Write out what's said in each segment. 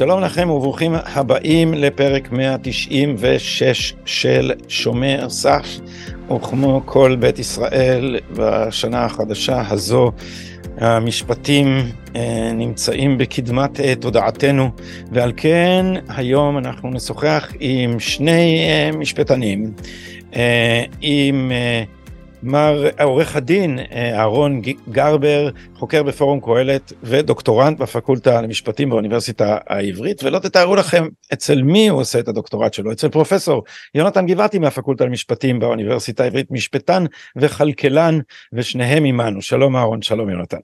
שלום לכם וברוכים הבאים לפרק 196 של שומר סף, וכמו כל בית ישראל בשנה החדשה הזו, המשפטים אה, נמצאים בקדמת אה, תודעתנו, ועל כן היום אנחנו נשוחח עם שני אה, משפטנים, עם מר עורך הדין אה, אהרון גרבר, חוקר בפורום קהלת ודוקטורנט בפקולטה למשפטים באוניברסיטה העברית, ולא תתארו לכם אצל מי הוא עושה את הדוקטורט שלו, אצל פרופסור יונתן גבעתי מהפקולטה למשפטים באוניברסיטה העברית, משפטן וכלכלן, ושניהם עמנו. שלום אהרון, שלום יונתן.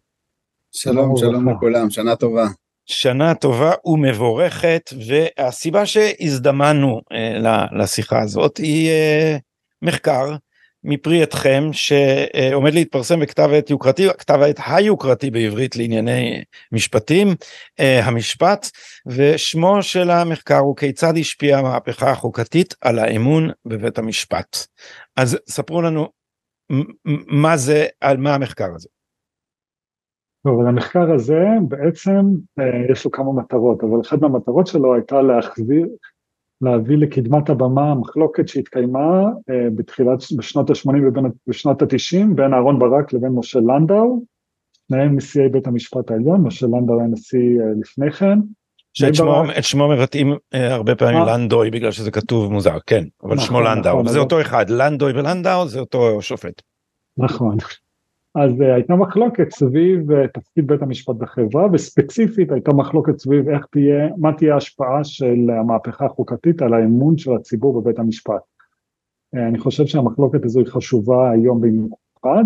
שלום, שלום לכולם, שנה טובה. שנה טובה ומבורכת, והסיבה שהזדמנו אה, לשיחה הזאת היא אה, מחקר מפרי עטכם שעומד להתפרסם בכתב עת יוקרתי, כתב העת היוקרתי בעברית לענייני משפטים, אה, המשפט, ושמו של המחקר הוא כיצד השפיעה המהפכה החוקתית על האמון בבית המשפט. אז ספרו לנו מה זה, על מה המחקר הזה. טוב, אבל המחקר הזה בעצם אה, יש לו כמה מטרות, אבל אחת מהמטרות שלו הייתה להחזיר, להביא לקדמת הבמה מחלוקת שהתקיימה אה, בתחילת, בשנות ה-80 ובשנות ה-90 בין אהרן ברק לבין משה לנדאו, שניהם נשיאי בית המשפט העליון, משה לנדאו היה נשיא אה, לפני כן. שאת שמו, ברק... שמו מבטאים אה, הרבה פעמים לנדוי בגלל שזה כתוב מוזר, כן, אבל נכון, שמו לנדאו, נכון, זה אותו אחד, לנדוי ולנדאו זה אותו שופט. נכון. אז uh, הייתה מחלוקת סביב uh, תפקיד בית המשפט בחברה וספציפית הייתה מחלוקת סביב איך תהיה, מה תהיה ההשפעה של המהפכה החוקתית על האמון של הציבור בבית המשפט. Uh, אני חושב שהמחלוקת הזו היא חשובה היום במיוחד,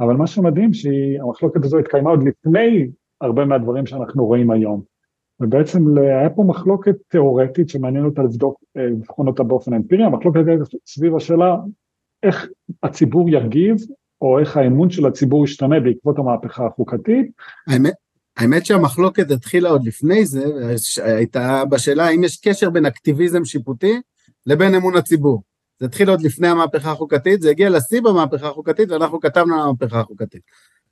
אבל מה שמדהים שהמחלוקת הזו התקיימה עוד לפני הרבה מהדברים שאנחנו רואים היום. ובעצם היה פה מחלוקת תיאורטית שמעניין אותה לבדוק, לבחון אותה באופן אמפירי, המחלוקת הייתה סביב השאלה איך הציבור יגיב או איך האמון של הציבור ישתנה בעקבות המהפכה החוקתית. האמת, האמת שהמחלוקת התחילה עוד לפני זה, הייתה בשאלה האם יש קשר בין אקטיביזם שיפוטי לבין אמון הציבור. זה התחיל עוד לפני המהפכה החוקתית, זה הגיע לשיא במהפכה החוקתית ואנחנו כתבנו על המהפכה החוקתית.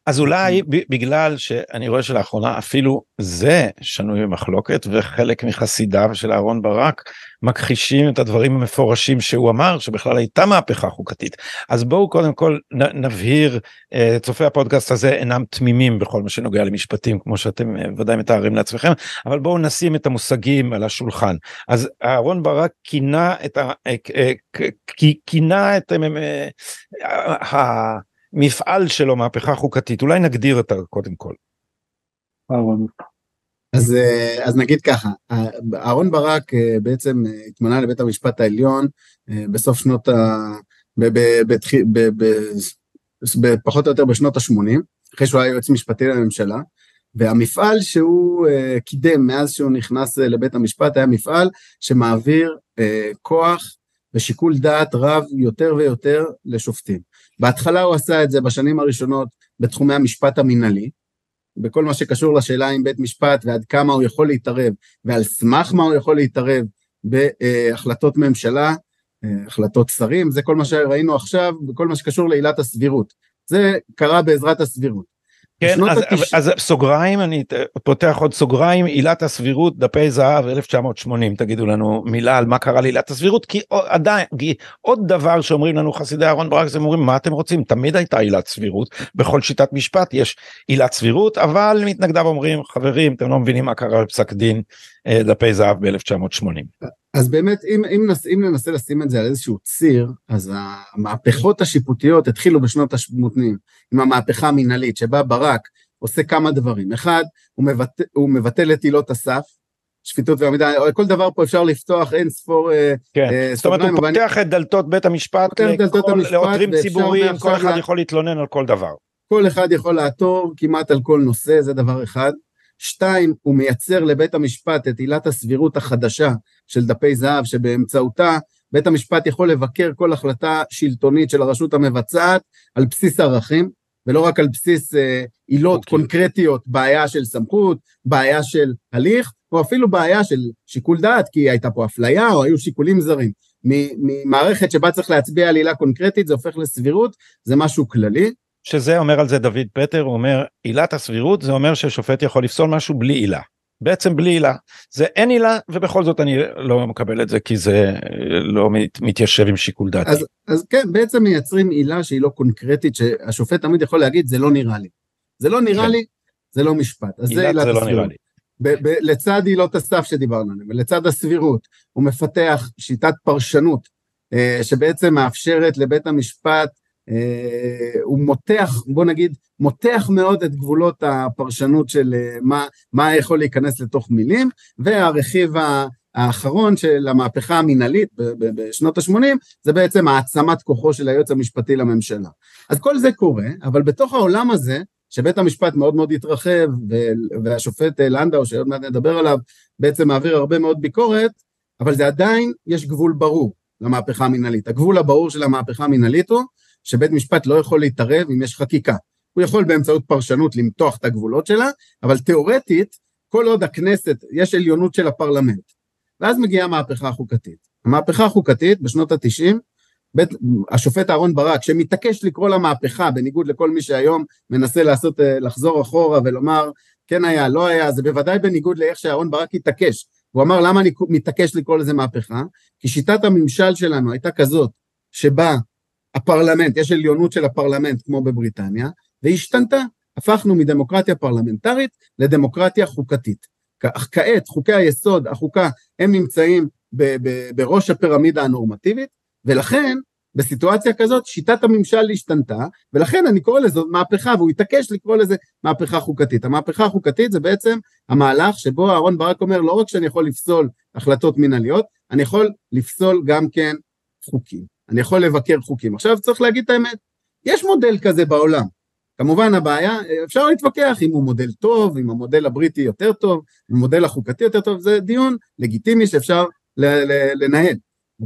אז אולי בגלל שאני רואה שלאחרונה אפילו זה שנוי במחלוקת וחלק מחסידיו של אהרן ברק מכחישים את הדברים המפורשים שהוא אמר שבכלל הייתה מהפכה חוקתית. אז בואו קודם כל נבהיר אה, צופי הפודקאסט הזה אינם תמימים בכל מה שנוגע למשפטים כמו שאתם אה, ודאי מתארים לעצמכם אבל בואו נשים את המושגים על השולחן. אז אהרן ברק כינה את ה... אה, כינה את המפעל שלו מהפכה חוקתית אולי נגדיר אותה קודם כל. אז, אה, אז נגיד ככה, אהרן ברק אה, בעצם אה, התמנה לבית המשפט העליון בסוף שנות ה... פחות או יותר בשנות ה-80, אחרי שהוא היה יועץ משפטי לממשלה, והמפעל שהוא קידם מאז שהוא נכנס לבית המשפט היה מפעל שמעביר כוח ושיקול דעת רב יותר ויותר לשופטים. בהתחלה הוא עשה את זה בשנים הראשונות בתחומי המשפט המינהלי, בכל מה שקשור לשאלה אם בית משפט ועד כמה הוא יכול להתערב ועל סמך מה הוא יכול להתערב בהחלטות ממשלה, החלטות שרים, זה כל מה שראינו עכשיו, בכל מה שקשור לעילת הסבירות. זה קרה בעזרת הסבירות. כן, אז, התש... אז סוגריים, אני פותח עוד סוגריים, עילת הסבירות, דפי זהב 1980, תגידו לנו מילה על מה קרה לעילת הסבירות, כי עדיין, כי עוד דבר שאומרים לנו חסידי אהרון ברק, הם אומרים, מה אתם רוצים? תמיד הייתה עילת סבירות, בכל שיטת משפט יש עילת סבירות, אבל מתנגדיו אומרים, חברים, אתם לא מבינים מה קרה בפסק דין דפי זהב ב-1980. אז באמת, אם, אם, נס, אם ננסה לשים את זה על איזשהו ציר, אז המהפכות השיפוטיות התחילו בשנות ה-80, עם המהפכה המינהלית, שבה ברק עושה כמה דברים. אחד, הוא, מבט, הוא מבטל את עילות הסף, שפיטות ועמידה, כל דבר פה אפשר לפתוח אין ספור אה, כן. uh, זאת אומרת, הוא פותח אני... את דלתות בית המשפט לעותרים ציבוריים, כל אחד יכול להתלונן על כל דבר. כל אחד יכול לעתור כמעט על כל נושא, זה דבר אחד. שתיים, הוא מייצר לבית המשפט את עילת הסבירות החדשה של דפי זהב, שבאמצעותה בית המשפט יכול לבקר כל החלטה שלטונית של הרשות המבצעת על בסיס ערכים, ולא רק על בסיס אה, עילות okay. אוקיי. קונקרטיות, בעיה של סמכות, בעיה של הליך, או אפילו בעיה של שיקול דעת, כי הייתה פה אפליה או היו שיקולים זרים. ממערכת שבה צריך להצביע על עילה קונקרטית, זה הופך לסבירות, זה משהו כללי. שזה אומר על זה דוד פטר, הוא אומר עילת הסבירות זה אומר ששופט יכול לפסול משהו בלי עילה. בעצם בלי עילה זה אין עילה ובכל זאת אני לא מקבל את זה כי זה לא מת, מתיישב עם שיקול דעתי. אז, אז כן בעצם מייצרים עילה שהיא לא קונקרטית שהשופט תמיד יכול להגיד זה לא נראה לי. זה לא נראה כן. לי זה לא משפט. אז זה עילת זה לא נראה לי. ב- ב- לצד עילות הסף שדיברנו עליהן ולצד הסבירות הוא מפתח שיטת פרשנות אה, שבעצם מאפשרת לבית המשפט אה, הוא מותח, בוא נגיד, מותח מאוד את גבולות הפרשנות של אה, מה, מה יכול להיכנס לתוך מילים, והרכיב האחרון של המהפכה המינהלית בשנות ה-80, זה בעצם העצמת כוחו של היועץ המשפטי לממשלה. אז כל זה קורה, אבל בתוך העולם הזה, שבית המשפט מאוד מאוד התרחב, והשופט לנדאו, שעוד מעט נדבר עליו, בעצם מעביר הרבה מאוד ביקורת, אבל זה עדיין, יש גבול ברור למהפכה המינהלית. הגבול הברור של המהפכה המינהלית הוא שבית משפט לא יכול להתערב אם יש חקיקה. הוא יכול באמצעות פרשנות למתוח את הגבולות שלה, אבל תיאורטית, כל עוד הכנסת, יש עליונות של הפרלמנט. ואז מגיעה המהפכה החוקתית. המהפכה החוקתית בשנות התשעים, בית, השופט אהרן ברק, שמתעקש לקרוא לה מהפכה, בניגוד לכל מי שהיום מנסה לעשות, אה, לחזור אחורה ולומר, כן היה, לא היה, זה בוודאי בניגוד לאיך שאהרן ברק התעקש. הוא אמר, למה אני מתעקש לקרוא לזה מהפכה? כי שיטת הממשל שלנו הייתה כזאת, שבה הפרלמנט, יש עליונות של הפרלמנט כמו בבריטניה, והשתנתה. הפכנו מדמוקרטיה פרלמנטרית לדמוקרטיה חוקתית. אך כעת חוקי היסוד, החוקה, הם נמצאים ב- ב- בראש הפירמידה הנורמטיבית, ולכן בסיטואציה כזאת שיטת הממשל השתנתה, ולכן אני קורא לזה מהפכה, והוא התעקש לקרוא לזה מהפכה חוקתית. המהפכה החוקתית זה בעצם המהלך שבו אהרן ברק אומר לא רק שאני יכול לפסול החלטות מנהליות, אני יכול לפסול גם כן חוקים. אני יכול לבקר חוקים. עכשיו צריך להגיד את האמת, יש מודל כזה בעולם. כמובן הבעיה, אפשר להתווכח אם הוא מודל טוב, אם המודל הבריטי יותר טוב, אם המודל החוקתי יותר טוב, זה דיון לגיטימי שאפשר לנהל.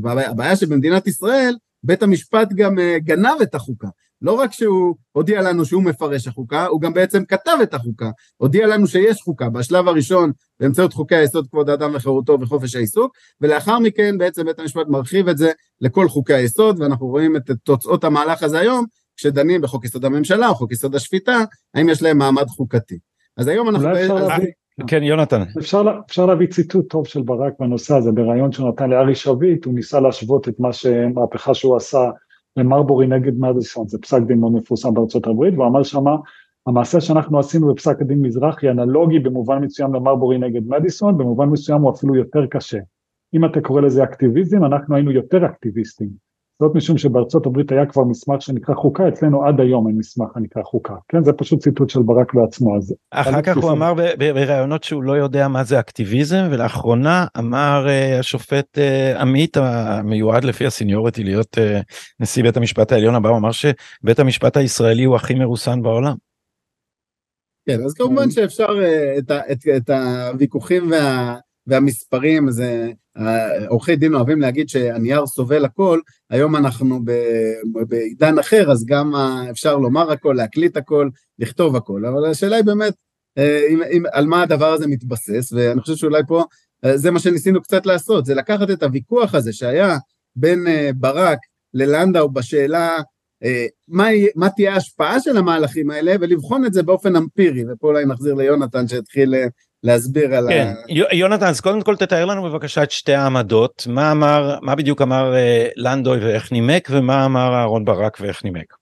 הבעיה שבמדינת ישראל, בית המשפט גם אה, גנב את החוקה. לא רק שהוא הודיע לנו שהוא מפרש החוקה, הוא גם בעצם כתב את החוקה, הודיע לנו שיש חוקה, בשלב הראשון באמצעות חוקי היסוד כבוד האדם וחירותו וחופש העיסוק, ולאחר מכן בעצם בית המשפט מרחיב את זה לכל חוקי היסוד, ואנחנו רואים את תוצאות המהלך הזה היום, כשדנים בחוק יסוד הממשלה או חוק יסוד השפיטה, האם יש להם מעמד חוקתי. אז היום אנחנו... אולי אפשר להביא... כן, יונתן. אפשר, אפשר להביא ציטוט טוב של ברק בנושא הזה, בריאיון שהוא נתן לארי שביט, הוא ניסה להשוות את מה שמהפכה שהוא עשה למרבורי נגד מדיסון, זה פסק דין מאוד מפורסם בארצות הברית, והוא אמר שמה, המעשה שאנחנו עשינו בפסק הדין מזרחי אנלוגי במובן מסוים למרבורי נגד מדיסון, במובן מסוים הוא אפילו יותר קשה. אם אתה קורא לזה אקטיביזם, אנחנו היינו יותר אקטיביסטים. זאת משום שבארצות הברית היה כבר מסמך שנקרא חוקה, אצלנו עד היום אין מסמך הנקרא חוקה, כן? זה פשוט ציטוט של ברק בעצמו. אז אחר כך הוא אמר בראיונות שהוא לא יודע מה זה אקטיביזם, ולאחרונה אמר uh, השופט uh, עמית המיועד לפי הסיניורטי להיות uh, נשיא בית המשפט העליון הבא, הוא אמר שבית המשפט הישראלי הוא הכי מרוסן בעולם. כן, אז כמובן שאפשר uh, את, את, את הוויכוחים וה... והמספרים זה, עורכי דין אוהבים להגיד שהנייר סובל הכל, היום אנחנו בעידן אחר, אז גם אפשר לומר הכל, להקליט הכל, לכתוב הכל, אבל השאלה היא באמת אה, אם, אם, על מה הדבר הזה מתבסס, ואני חושב שאולי פה אה, זה מה שניסינו קצת לעשות, זה לקחת את הוויכוח הזה שהיה בין אה, ברק ללנדאו בשאלה מה, מה תהיה ההשפעה של המהלכים האלה ולבחון את זה באופן אמפירי, ופה אולי נחזיר ליונתן שהתחיל להסביר על כן, ה... יונתן אז קודם כל תתאר לנו בבקשה את שתי העמדות מה אמר מה בדיוק אמר אה, לנדוי ואיך נימק ומה אמר אהרון ברק ואיך נימק.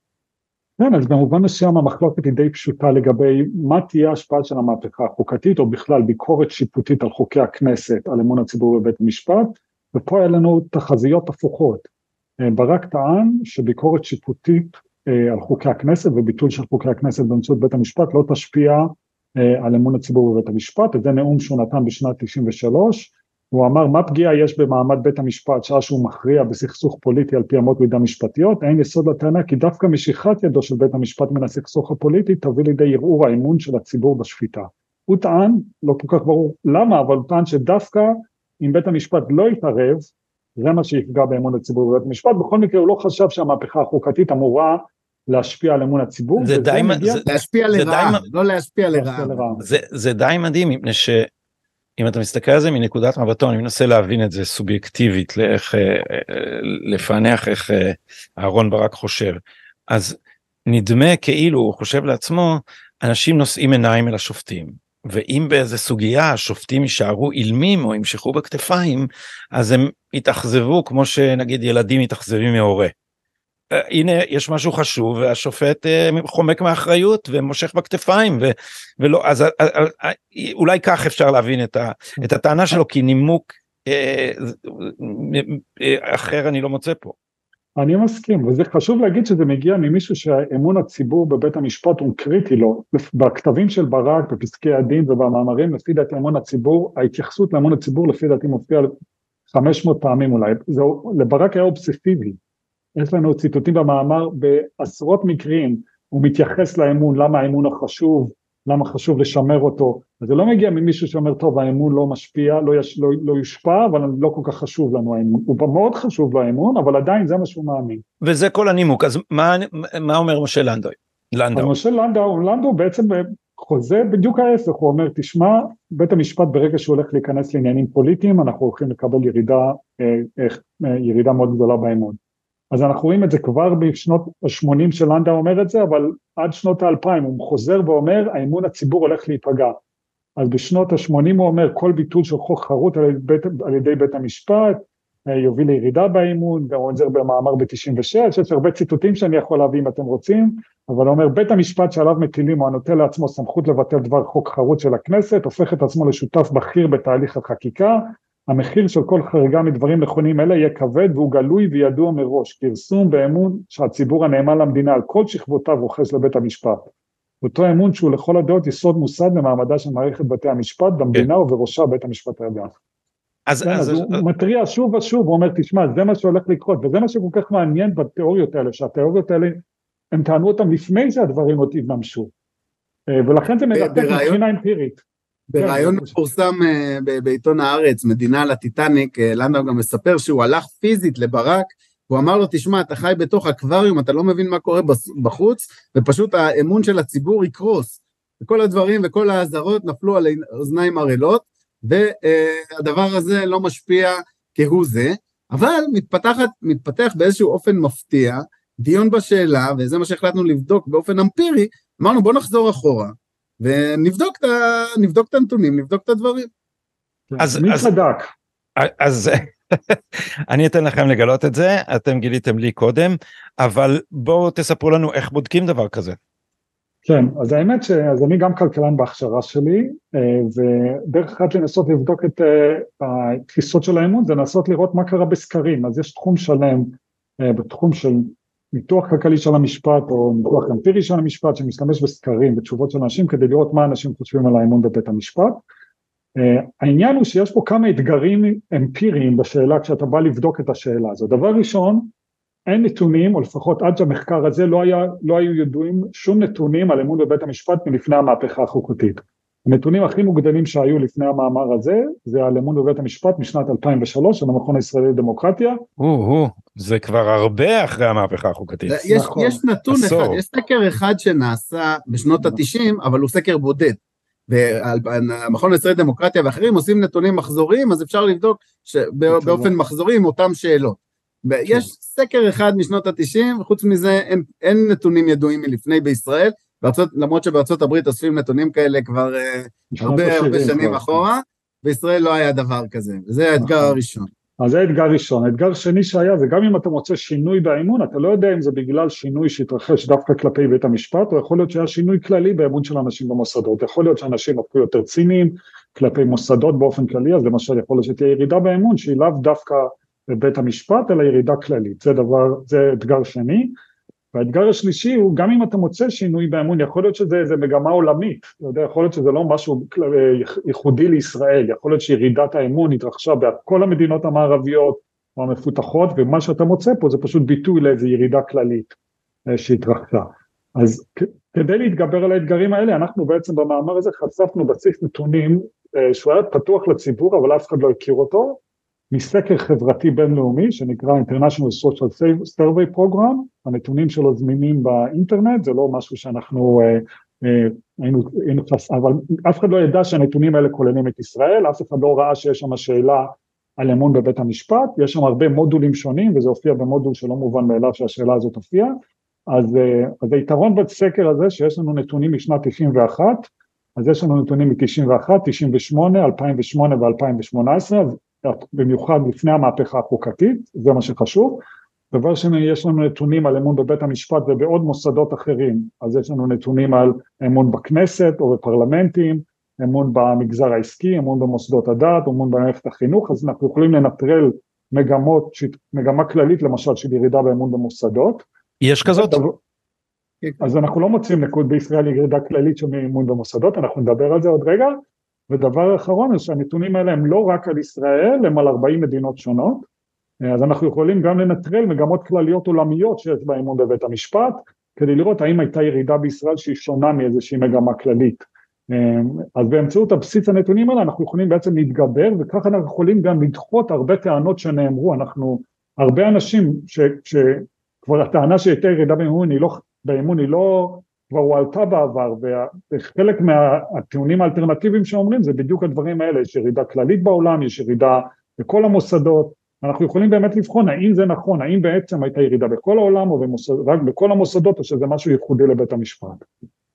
כן אז במובן מסוים המחלוקת היא די פשוטה לגבי מה תהיה ההשפעה של המהפכה החוקתית או בכלל ביקורת שיפוטית על חוקי הכנסת על אמון הציבור בבית המשפט ופה היה לנו תחזיות הפוכות. אה, ברק טען שביקורת שיפוטית אה, על חוקי הכנסת וביטול של חוקי הכנסת באמצעות בית המשפט לא תשפיע על אמון הציבור בבית המשפט, זה נאום שהוא נתן בשנת 93, הוא אמר מה פגיעה יש במעמד בית המשפט שעה שהוא מכריע בסכסוך פוליטי על פי אמות מידה משפטיות, אין יסוד לטענה כי דווקא משיכת ידו של בית המשפט מן הסכסוך הפוליטי תביא לידי ערעור האמון של הציבור בשפיטה. הוא טען, לא כל כך ברור למה, אבל הוא טען שדווקא אם בית המשפט לא יתערב, זה מה שיפגע באמון הציבור בבית המשפט, בכל מקרה הוא לא חשב שהמהפכה החוקתית אמורה להשפיע על אמון הציבור. זה די, מגיע... זה, להשפיע לרעה, לא להשפיע לרעה. זה, זה די מדהים מפני שאם אתה מסתכל על זה מנקודת מבטו, אני מנסה להבין את זה סובייקטיבית, לאיך, אה, אה, לפענח איך אה, אהרון ברק חושב. אז נדמה כאילו הוא חושב לעצמו, אנשים נושאים עיניים אל השופטים. ואם באיזה סוגיה השופטים יישארו אילמים או ימשכו בכתפיים, אז הם יתאכזבו כמו שנגיד ילדים מתאכזבים מהורה. אה, הנה יש משהו חשוב והשופט אה, חומק מאחריות ומושך בכתפיים ו, ולא אז אה, אולי כך אפשר להבין את, ה, את הטענה שלו כי נימוק אחר אני לא מוצא פה. אני מסכים, וזה חשוב להגיד שזה מגיע ממישהו שאמון הציבור בבית המשפט הוא קריטי לו. בכתבים של ברק, בפסקי הדין ובמאמרים, לפי דעתי אמון הציבור, ההתייחסות לאמון הציבור לפי דעתי מופיעה 500 פעמים אולי, זה, לברק היה אובססיבי, יש לנו ציטוטים במאמר בעשרות מקרים, הוא מתייחס לאמון, למה האמון החשוב, למה חשוב לשמר אותו, אז זה לא מגיע ממישהו שאומר טוב האמון לא משפיע, לא, יש, לא, לא יושפע, אבל לא כל כך חשוב לנו האמון, הוא מאוד חשוב לו האמון, אבל עדיין זה מה שהוא מאמין. וזה כל הנימוק, אז מה, מה אומר משה לנדאו? לנדאו. משה לנדאו, לנדאו בעצם חוזה בדיוק ההפך, הוא אומר תשמע, בית המשפט ברגע שהוא הולך להיכנס לעניינים פוליטיים, אנחנו הולכים לקבל ירידה, אה, אה, ירידה מאוד גדולה באמון. אז אנחנו רואים את זה כבר בשנות ה-80 של לנדאו אומר את זה, אבל עד שנות ה-2000 הוא חוזר ואומר, האמון הציבור הולך להיפגע. אז בשנות ה-80 הוא אומר, כל ביטול של חוק חרות על ידי על ידי בית המשפט אה, יוביל לירידה באמון, גם עוזר במאמר ב-96, יש הרבה ציטוטים שאני יכול להביא אם אתם רוצים, אבל הוא אומר, בית המשפט שעליו מטילים או הנוטה לעצמו סמכות לבטל דבר חוק חרות של הכנסת, הופך את עצמו לשותף בכיר בתהליך החקיקה, המחיר של כל חריגה מדברים נכונים אלה יהיה כבד והוא גלוי וידוע מראש, פרסום באמון שהציבור הנאמן למדינה על כל שכבותיו רוכש לבית המשפט. אותו אמון שהוא לכל הדעות יסוד מוסד למעמדה של מערכת בתי המשפט במדינה כן. ובראשה בית המשפט העליון. אז, כן, אז, אז, הוא אז... מתריע שוב ושוב, הוא אומר תשמע זה מה שהולך לקרות וזה מה שכל כך מעניין בתיאוריות האלה, שהתיאוריות האלה הם טענו אותם לפני שהדברים עוד יתממשו אה, ולכן זה מרתק מבחינה אמפירית. בריאיון כן, מפורסם אה, בעיתון הארץ, מדינה על הטיטניק, אה, לנדאו גם מספר שהוא הלך פיזית לברק, הוא אמר לו, תשמע, אתה חי בתוך אקווריום, אתה לא מבין מה קורה בחוץ, ופשוט האמון של הציבור יקרוס. וכל הדברים וכל האזהרות נפלו על אוזניים ערלות, והדבר הזה לא משפיע כהוא זה, אבל מתפתחת, מתפתח באיזשהו אופן מפתיע, דיון בשאלה, וזה מה שהחלטנו לבדוק באופן אמפירי, אמרנו בוא נחזור אחורה, ונבדוק את, נבדוק את הנתונים, נבדוק את הדברים. אז מי צדק? אז אני אתן לכם לגלות את זה, אתם גיליתם לי קודם, אבל בואו תספרו לנו איך בודקים דבר כזה. כן, אז האמת אז אני גם כלכלן בהכשרה שלי, אה, ודרך אחת לנסות לבדוק את אה, התפיסות של האמון זה לנסות לראות מה קרה בסקרים, אז יש תחום שלם אה, בתחום של ניתוח כלכלי של המשפט או ניתוח אמפירי של המשפט שמשתמש בסקרים ותשובות של אנשים כדי לראות מה אנשים חושבים על האמון בבית המשפט. Uh, העניין הוא שיש פה כמה אתגרים אמפיריים בשאלה כשאתה בא לבדוק את השאלה הזו. דבר ראשון, אין נתונים, או לפחות עד שהמחקר הזה לא, היה, לא היו ידועים שום נתונים על אמון בבית המשפט מלפני המהפכה החוקתית. הנתונים הכי מוקדמים שהיו לפני המאמר הזה, זה על אמון בבית המשפט משנת 2003 של המכון הישראלי לדמוקרטיה. או-הו, זה כבר הרבה אחרי המהפכה החוקתית. יש, נכון. יש נתון עשור. אחד, יש סקר אחד שנעשה בשנות ה-90, אבל הוא סקר בודד. והמכון הישראלי לדמוקרטיה ואחרים עושים נתונים מחזוריים, אז אפשר לבדוק באופן מחזורי עם אותם שאלות. יש סקר אחד משנות ה-90, וחוץ מזה אין, אין נתונים ידועים מלפני בישראל, בארצות, למרות שבארצות הברית אוספים נתונים כאלה כבר uh, הרבה הרבה שנים אחורה, בישראל לא היה דבר כזה, וזה האתגר נכון. הראשון. אז זה אתגר ראשון. אתגר שני שהיה זה גם אם אתה מוצא שינוי באמון, אתה לא יודע אם זה בגלל שינוי שהתרחש דווקא כלפי בית המשפט, או יכול להיות שהיה שינוי כללי באמון של אנשים במוסדות. יכול להיות שאנשים הפכו יותר ציניים כלפי מוסדות באופן כללי, אז למשל יכול להיות שתהיה ירידה באמון שהיא לאו דווקא בבית המשפט, אלא ירידה כללית. זה דבר, זה אתגר שני. והאתגר השלישי הוא גם אם אתה מוצא שינוי באמון יכול להיות שזה מגמה עולמית, אתה יודע, יכול להיות שזה לא משהו ייחודי לישראל, יכול להיות שירידת האמון התרחשה בכל המדינות המערביות או המפותחות ומה שאתה מוצא פה זה פשוט ביטוי לאיזו ירידה כללית אה, שהתרחשה. אז כדי להתגבר על האתגרים האלה אנחנו בעצם במאמר הזה חשפנו בסיס נתונים אה, שהוא היה פתוח לציבור אבל אף אחד לא הכיר אותו מסקר חברתי בינלאומי שנקרא International Social Survey Program, הנתונים שלו זמינים באינטרנט, זה לא משהו שאנחנו אה, אה, היינו, היינו, אבל אף אחד לא ידע שהנתונים האלה כוללים את ישראל, אף אחד לא ראה שיש שם שאלה על אמון בבית המשפט, יש שם הרבה מודולים שונים וזה הופיע במודול שלא מובן מאליו שהשאלה הזאת הופיעה, אז, אה, אז היתרון בסקר הזה שיש לנו נתונים משנת 91 אז יש לנו נתונים מ-91, 98, 2008 ו-2018, במיוחד לפני המהפכה החוקתית, זה מה שחשוב. דבר שני, יש לנו נתונים על אמון בבית המשפט ובעוד מוסדות אחרים, אז יש לנו נתונים על אמון בכנסת או בפרלמנטים, אמון במגזר העסקי, אמון במוסדות הדת, אמון במערכת החינוך, אז אנחנו יכולים לנטרל מגמות, מגמה כללית למשל של ירידה באמון במוסדות. יש כזאת? אז אנחנו לא מוצאים נקוד בישראל ירידה כללית של אמון במוסדות, אנחנו נדבר על זה עוד רגע. ודבר אחרון, שהנתונים האלה הם לא רק על ישראל, הם על 40 מדינות שונות, אז אנחנו יכולים גם לנטרל מגמות כלליות עולמיות שיש באמון בבית המשפט, כדי לראות האם הייתה ירידה בישראל שהיא שונה מאיזושהי מגמה כללית. אז באמצעות הבסיס הנתונים האלה אנחנו יכולים בעצם להתגבר וככה אנחנו יכולים גם לדחות הרבה טענות שנאמרו, אנחנו, הרבה אנשים שכבר הטענה שהייתה ירידה באמון היא לא, באמון היא לא כבר הועלתה בעבר וחלק מהטיעונים האלטרנטיביים שאומרים זה בדיוק הדברים האלה, יש ירידה כללית בעולם, יש ירידה בכל המוסדות, אנחנו יכולים באמת לבחון האם זה נכון, האם בעצם הייתה ירידה בכל העולם או במוסד, רק בכל המוסדות או שזה משהו ייחודי לבית המשפט.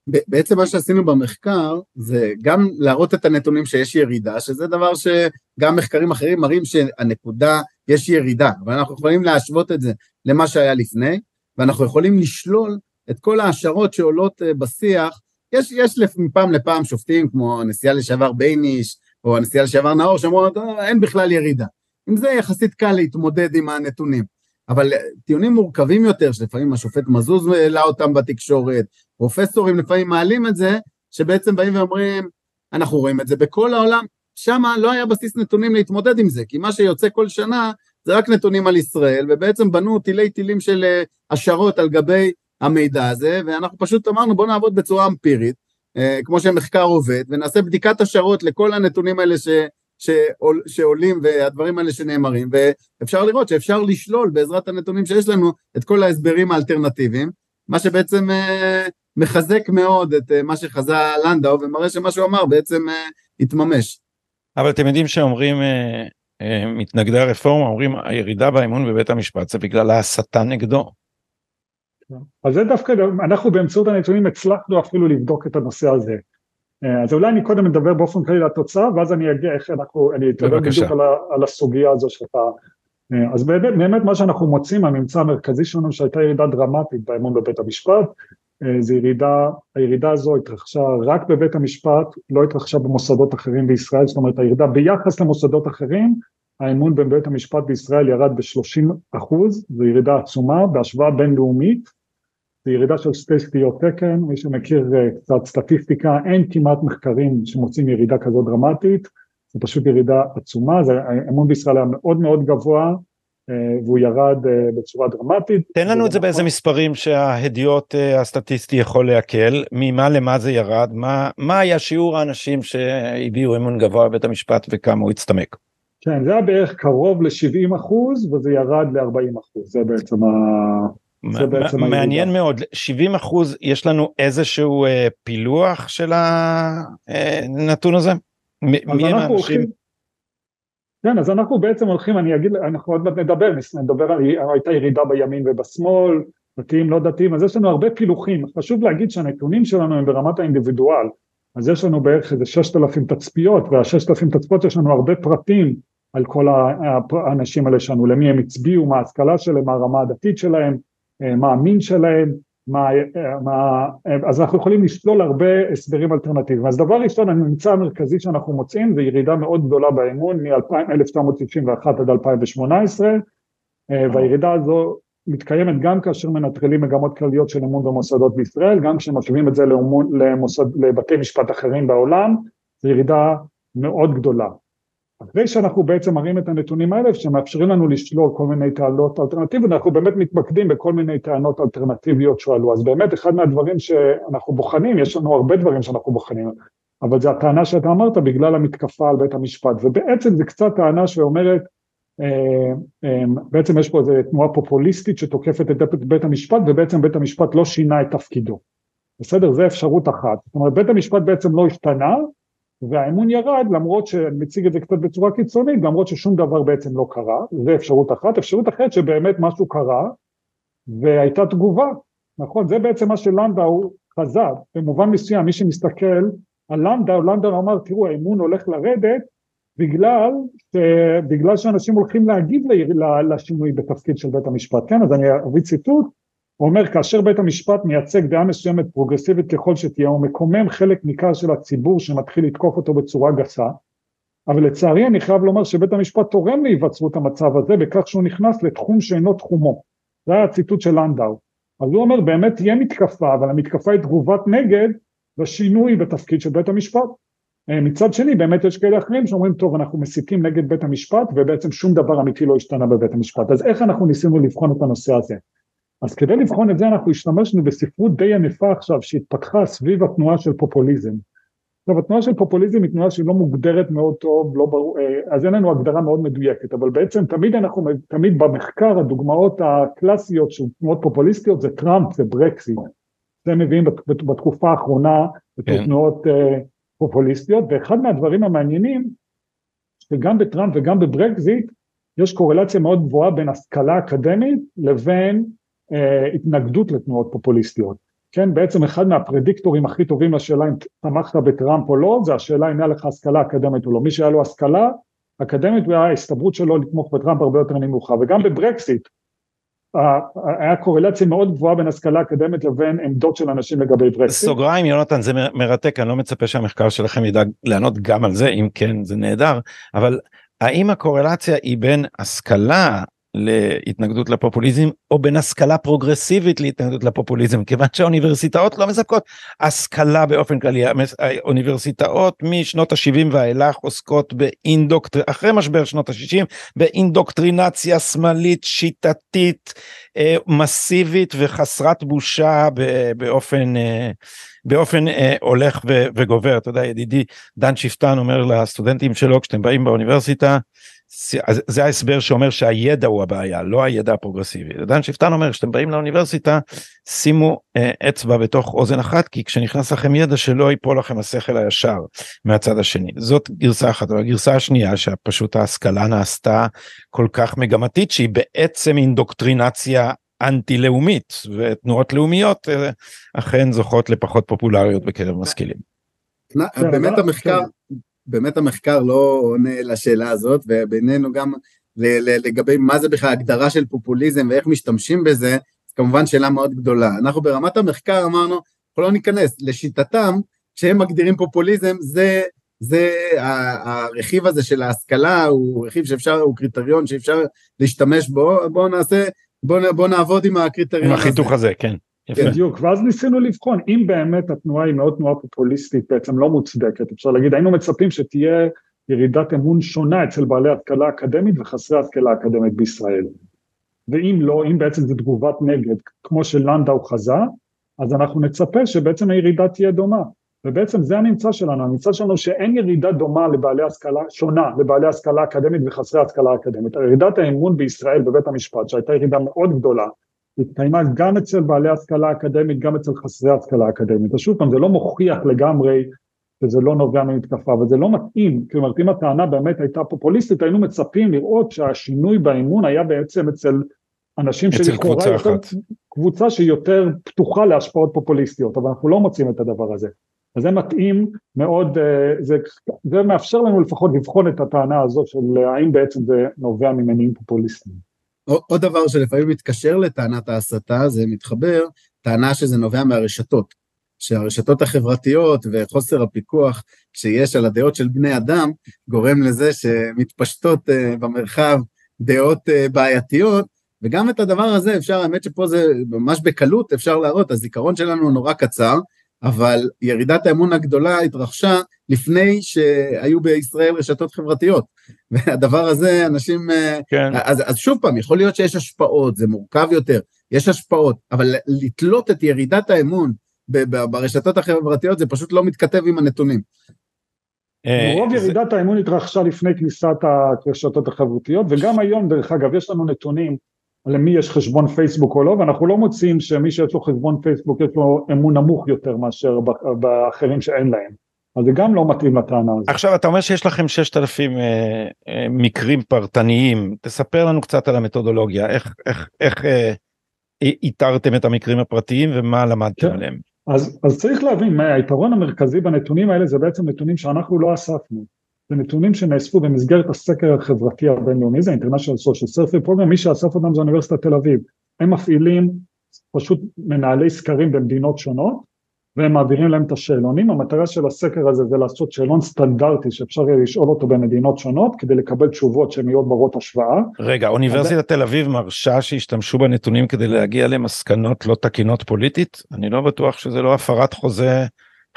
בעצם מה שעשינו במחקר זה גם להראות את הנתונים שיש ירידה, שזה דבר שגם מחקרים אחרים מראים שהנקודה, יש ירידה, אבל אנחנו יכולים להשוות את זה למה שהיה לפני, ואנחנו יכולים לשלול את כל ההשערות שעולות אה, בשיח, יש, יש מפעם לפעם שופטים כמו הנשיאה לשעבר בייניש, או הנשיאה לשעבר נאור, שאומרות אה, אין בכלל ירידה. עם זה יחסית קל להתמודד עם הנתונים. אבל אה, טיעונים מורכבים יותר, שלפעמים השופט מזוז העלה אותם בתקשורת, פרופסורים לפעמים מעלים את זה, שבעצם באים ואומרים, אנחנו רואים את זה בכל העולם, שם לא היה בסיס נתונים להתמודד עם זה, כי מה שיוצא כל שנה זה רק נתונים על ישראל, ובעצם בנו תילי תילים של השערות על גבי המידע הזה, ואנחנו פשוט אמרנו בואו נעבוד בצורה אמפירית, אה, כמו שמחקר עובד, ונעשה בדיקת השערות לכל הנתונים האלה ש, שעול, שעולים והדברים האלה שנאמרים, ואפשר לראות שאפשר לשלול בעזרת הנתונים שיש לנו את כל ההסברים האלטרנטיביים, מה שבעצם אה, מחזק מאוד את אה, מה שחזה לנדאו, ומראה שמה שהוא אמר בעצם אה, התממש. אבל אתם יודעים שאומרים, אה, אה, מתנגדי הרפורמה אומרים הירידה באמון בבית המשפט זה בגלל ההסתה נגדו. אז זה דווקא, אנחנו באמצעות הנתונים הצלחנו אפילו לבדוק את הנושא הזה. אה, אז אולי אני קודם מדבר באופן כללי לתוצאה ואז אני אגיע איך אנחנו, אני אתדבר בדיוק על, על הסוגיה הזו שאתה... אז באמת, באמת מה שאנחנו מוצאים, הממצא המרכזי שלנו שהייתה ירידה דרמטית באמון בבית המשפט, אה, זה ירידה, הירידה הזו התרחשה רק בבית המשפט, לא התרחשה במוסדות אחרים בישראל, זאת אומרת הירידה ביחס למוסדות אחרים, האמון בבית המשפט בישראל ירד ב-30 אחוז, זו ירידה עצומה בהשוואה בינלאומית, זו ירידה של שתי סטיות תקן, מי שמכיר אה, קצת סטטיסטיקה, אין כמעט מחקרים שמוצאים ירידה כזו דרמטית, זו פשוט ירידה עצומה, זה, האמון בישראל היה מאוד מאוד גבוה אה, והוא ירד אה, בצורה דרמטית. תן לנו את זה באיזה מספרים שההדיוט הסטטיסטי יכול להקל, ממה למה זה ירד, מה, מה היה שיעור האנשים שהביעו אמון גבוה בבית המשפט וכמה הוא הצטמק? כן, זה היה בערך קרוב ל-70 אחוז וזה ירד ל-40 אחוז, זה בעצם ה... זה בעצם מעניין הירידה. מאוד 70 אחוז יש לנו איזשהו אה, פילוח של הנתון אה, הזה? מי הם האנשים? כן אז אנחנו בעצם הולכים אני אגיד אנחנו עוד מעט נדבר נדבר על הייתה ירידה בימין ובשמאל דתיים לא דתיים אז יש לנו הרבה פילוחים חשוב להגיד שהנתונים שלנו הם ברמת האינדיבידואל אז יש לנו בערך איזה ששת אלפים תצפיות והששת אלפים תצפיות יש לנו הרבה פרטים על כל האנשים האלה שלנו למי הם הצביעו מה ההשכלה שלהם מה הרמה הדתית שלהם מה המין שלהם, מה, אה, מה, אה, אז אנחנו יכולים לשלול הרבה הסברים אלטרנטיביים. אז דבר ראשון, הממצא המרכזי שאנחנו מוצאים זה ירידה מאוד גדולה באמון מ-1991 עד 2018, והירידה הזו מתקיימת גם כאשר מנטרלים מגמות כלליות של אמון במוסדות בישראל, גם כשמשווים את זה לאמון, למוסד, לבתי משפט אחרים בעולם, זו ירידה מאוד גדולה. אחרי שאנחנו בעצם מראים את הנתונים האלה שמאפשרים לנו לשלול כל מיני טענות אלטרנטיביות, אנחנו באמת מתמקדים בכל מיני טענות אלטרנטיביות שעלו, אז באמת אחד מהדברים שאנחנו בוחנים, יש לנו הרבה דברים שאנחנו בוחנים, אבל זה הטענה שאתה אמרת בגלל המתקפה על בית המשפט, ובעצם זה קצת טענה שאומרת, אה, אה, בעצם יש פה איזו תנועה פופוליסטית שתוקפת את בית המשפט ובעצם בית המשפט לא שינה את תפקידו, בסדר? זה אפשרות אחת, זאת אומרת בית המשפט בעצם לא השתנה והאמון ירד למרות שאני מציג את זה קצת בצורה קיצונית, למרות ששום דבר בעצם לא קרה, זה אפשרות אחת, אפשרות אחרת שבאמת משהו קרה והייתה תגובה, נכון? זה בעצם מה שלנדאו חזה, במובן מסוים מי שמסתכל על לנדאו, לנדאו אמר תראו האמון הולך לרדת בגלל, בגלל שאנשים הולכים להגיב לשינוי בתפקיד של בית המשפט, כן אז אני אביא ציטוט, הוא אומר כאשר בית המשפט מייצג דעה מסוימת פרוגרסיבית ככל שתהיה הוא מקומם חלק ניכר של הציבור שמתחיל לתקוף אותו בצורה גסה אבל לצערי אני חייב לומר שבית המשפט תורם להיווצרות המצב הזה בכך שהוא נכנס לתחום שאינו תחומו. זה היה הציטוט של לנדאו. אז הוא אומר באמת תהיה מתקפה אבל המתקפה היא תגובת נגד לשינוי בתפקיד של בית המשפט. אה, מצד שני באמת יש כאלה אחרים שאומרים טוב אנחנו מסיתים נגד בית המשפט ובעצם שום דבר אמיתי לא השתנה בבית המשפט. אז איך אנחנו ניסינו לבחון את הנושא הזה אז כדי לבחון את זה אנחנו השתמשנו בספרות די ענפה עכשיו שהתפתחה סביב התנועה של פופוליזם עכשיו התנועה של פופוליזם היא תנועה שהיא לא מוגדרת מאוד טוב, לא ברור, אה, אז אין לנו הגדרה מאוד מדויקת, אבל בעצם תמיד אנחנו, תמיד במחקר הדוגמאות הקלאסיות של תנועות פופוליסטיות זה טראמפ, זה ברקסיט, זה מביאים בתקופה האחרונה כן. תנועות אה, פופוליסטיות, ואחד מהדברים המעניינים, שגם בטראמפ וגם בברקזיט יש קורלציה מאוד גבוהה בין השכלה אקדמית לבין התנגדות לתנועות פופוליסטיות. כן, בעצם אחד מהפרדיקטורים הכי טובים לשאלה אם תמכת בטראמפ או לא, זה השאלה אם היה לך השכלה אקדמית או לא. מי שהיה לו השכלה אקדמית, ההסתברות שלו לתמוך בטראמפ הרבה יותר נמוכה. וגם בברקסיט, היה קורלציה מאוד גבוהה בין השכלה אקדמית לבין עמדות של אנשים לגבי ברקסיט. סוגריים יונתן זה מרתק אני לא מצפה שהמחקר שלכם ידאג לענות גם על זה אם כן זה נהדר אבל האם הקורלציה היא בין השכלה להתנגדות לפופוליזם או בין השכלה פרוגרסיבית להתנגדות לפופוליזם כיוון שהאוניברסיטאות לא מספקות השכלה באופן כללי האוניברסיטאות משנות ה-70 ואילך עוסקות באינדוקטר אחרי משבר שנות ה-60 באינדוקטרינציה שמאלית שיטתית אה, מסיבית וחסרת בושה באופן אה, באופן אה, הולך וגובר אתה יודע ידידי דן שפטן אומר לסטודנטים שלו כשאתם באים באוניברסיטה זה ההסבר שאומר שהידע הוא הבעיה לא הידע הפרוגרסיבי. דן שפטן אומר כשאתם באים לאוניברסיטה שימו אה, אצבע בתוך אוזן אחת כי כשנכנס לכם ידע שלא ייפול לכם השכל הישר מהצד השני זאת גרסה אחת אבל הגרסה השנייה שפשוט ההשכלה נעשתה כל כך מגמתית שהיא בעצם אינדוקטרינציה אנטי לאומית ותנועות לאומיות אה, אכן זוכות לפחות פופולריות בקרב משכילים. באמת המחקר באמת המחקר לא עונה לשאלה הזאת, ובינינו גם לגבי מה זה בכלל הגדרה של פופוליזם ואיך משתמשים בזה, זו כמובן שאלה מאוד גדולה. אנחנו ברמת המחקר אמרנו, אנחנו לא ניכנס, לשיטתם, כשהם מגדירים פופוליזם, זה, זה הרכיב הזה של ההשכלה, הוא רכיב שאפשר, הוא קריטריון שאפשר להשתמש בו, בואו נעשה, בואו בוא נעבוד עם הקריטריון הזה. עם החיתוך הזה, כן. יפה. בדיוק, ואז ניסינו לבחון, אם באמת התנועה היא מאוד תנועה פופוליסטית, בעצם לא מוצדקת, אפשר להגיד, היינו מצפים שתהיה ירידת אמון שונה אצל בעלי השכלה אקדמית וחסרי השכלה אקדמית בישראל. ואם לא, אם בעצם זו תגובת נגד, כמו שלנדאו חזה, אז אנחנו נצפה שבעצם הירידה תהיה דומה. ובעצם זה הממצא שלנו, הממצא שלנו שאין ירידה דומה לבעלי השכלה, שונה לבעלי השכלה אקדמית וחסרי השכלה אקדמית. ירידת האמון בישראל בבית המשפט, שהייתה ירידה מאוד גדולה, התקיימה גם אצל בעלי השכלה אקדמית, גם אצל חסרי השכלה אקדמית. אז שוב פעם, זה לא מוכיח לגמרי שזה לא נובע ממתקפה, אבל זה לא מתאים, כלומר אם הטענה באמת הייתה פופוליסטית, היינו מצפים לראות שהשינוי באמון היה בעצם אצל אנשים שלכאורה יותר, קבוצה שהיא יותר פתוחה להשפעות פופוליסטיות, אבל אנחנו לא מוצאים את הדבר הזה. אז זה מתאים מאוד, אה, זה, זה מאפשר לנו לפחות לבחון את הטענה הזו של האם בעצם זה נובע ממניעים פופוליסטיים. עוד דבר שלפעמים מתקשר לטענת ההסתה, זה מתחבר, טענה שזה נובע מהרשתות. שהרשתות החברתיות וחוסר הפיקוח שיש על הדעות של בני אדם, גורם לזה שמתפשטות uh, במרחב דעות בעייתיות, וגם את הדבר הזה אפשר, האמת שפה זה ממש בקלות אפשר להראות, הזיכרון שלנו נורא קצר, אבל ירידת האמון הגדולה התרחשה לפני שהיו בישראל רשתות חברתיות. והדבר הזה, אנשים... אה, כן. אז, אז שוב פעם, יכול להיות שיש השפעות, זה מורכב יותר, יש השפעות, אבל לתלות את ירידת האמון ברשתות החברתיות זה פשוט לא מתכתב עם הנתונים. אה, רוב ירידת האמון התרחשה לפני כניסת הרשתות החברתיות, וגם היום, דרך אגב, יש לנו נתונים למי יש חשבון פייסבוק או לא, ואנחנו לא מוצאים שמי שיש לו חשבון פייסבוק יש לו אמון נמוך יותר מאשר באחרים שאין להם. אז זה גם לא מתאים לטענה הזאת. עכשיו אתה אומר שיש לכם 6,000 אה, אה, מקרים פרטניים, תספר לנו קצת על המתודולוגיה, איך, איך, איך אה, איתרתם את המקרים הפרטיים ומה למדתם כן. עליהם. אז, אז צריך להבין היתרון המרכזי בנתונים האלה זה בעצם נתונים שאנחנו לא אספנו. זה נתונים שנאספו במסגרת הסקר החברתי הבינלאומי, זה International Social Survey Program, מי שאסף אותם זה אוניברסיטת תל אביב. הם מפעילים פשוט מנהלי סקרים במדינות שונות, והם מעבירים להם את השאלונים, המטרה של הסקר הזה זה לעשות שאלון סטנדרטי שאפשר יהיה לשאול אותו במדינות שונות כדי לקבל תשובות שהן יהיו ברות השוואה. רגע, אוניברסיטת תל אביב מרשה שישתמשו בנתונים כדי להגיע למסקנות לא תקינות פוליטית? אני לא בטוח שזה לא הפרת חוזה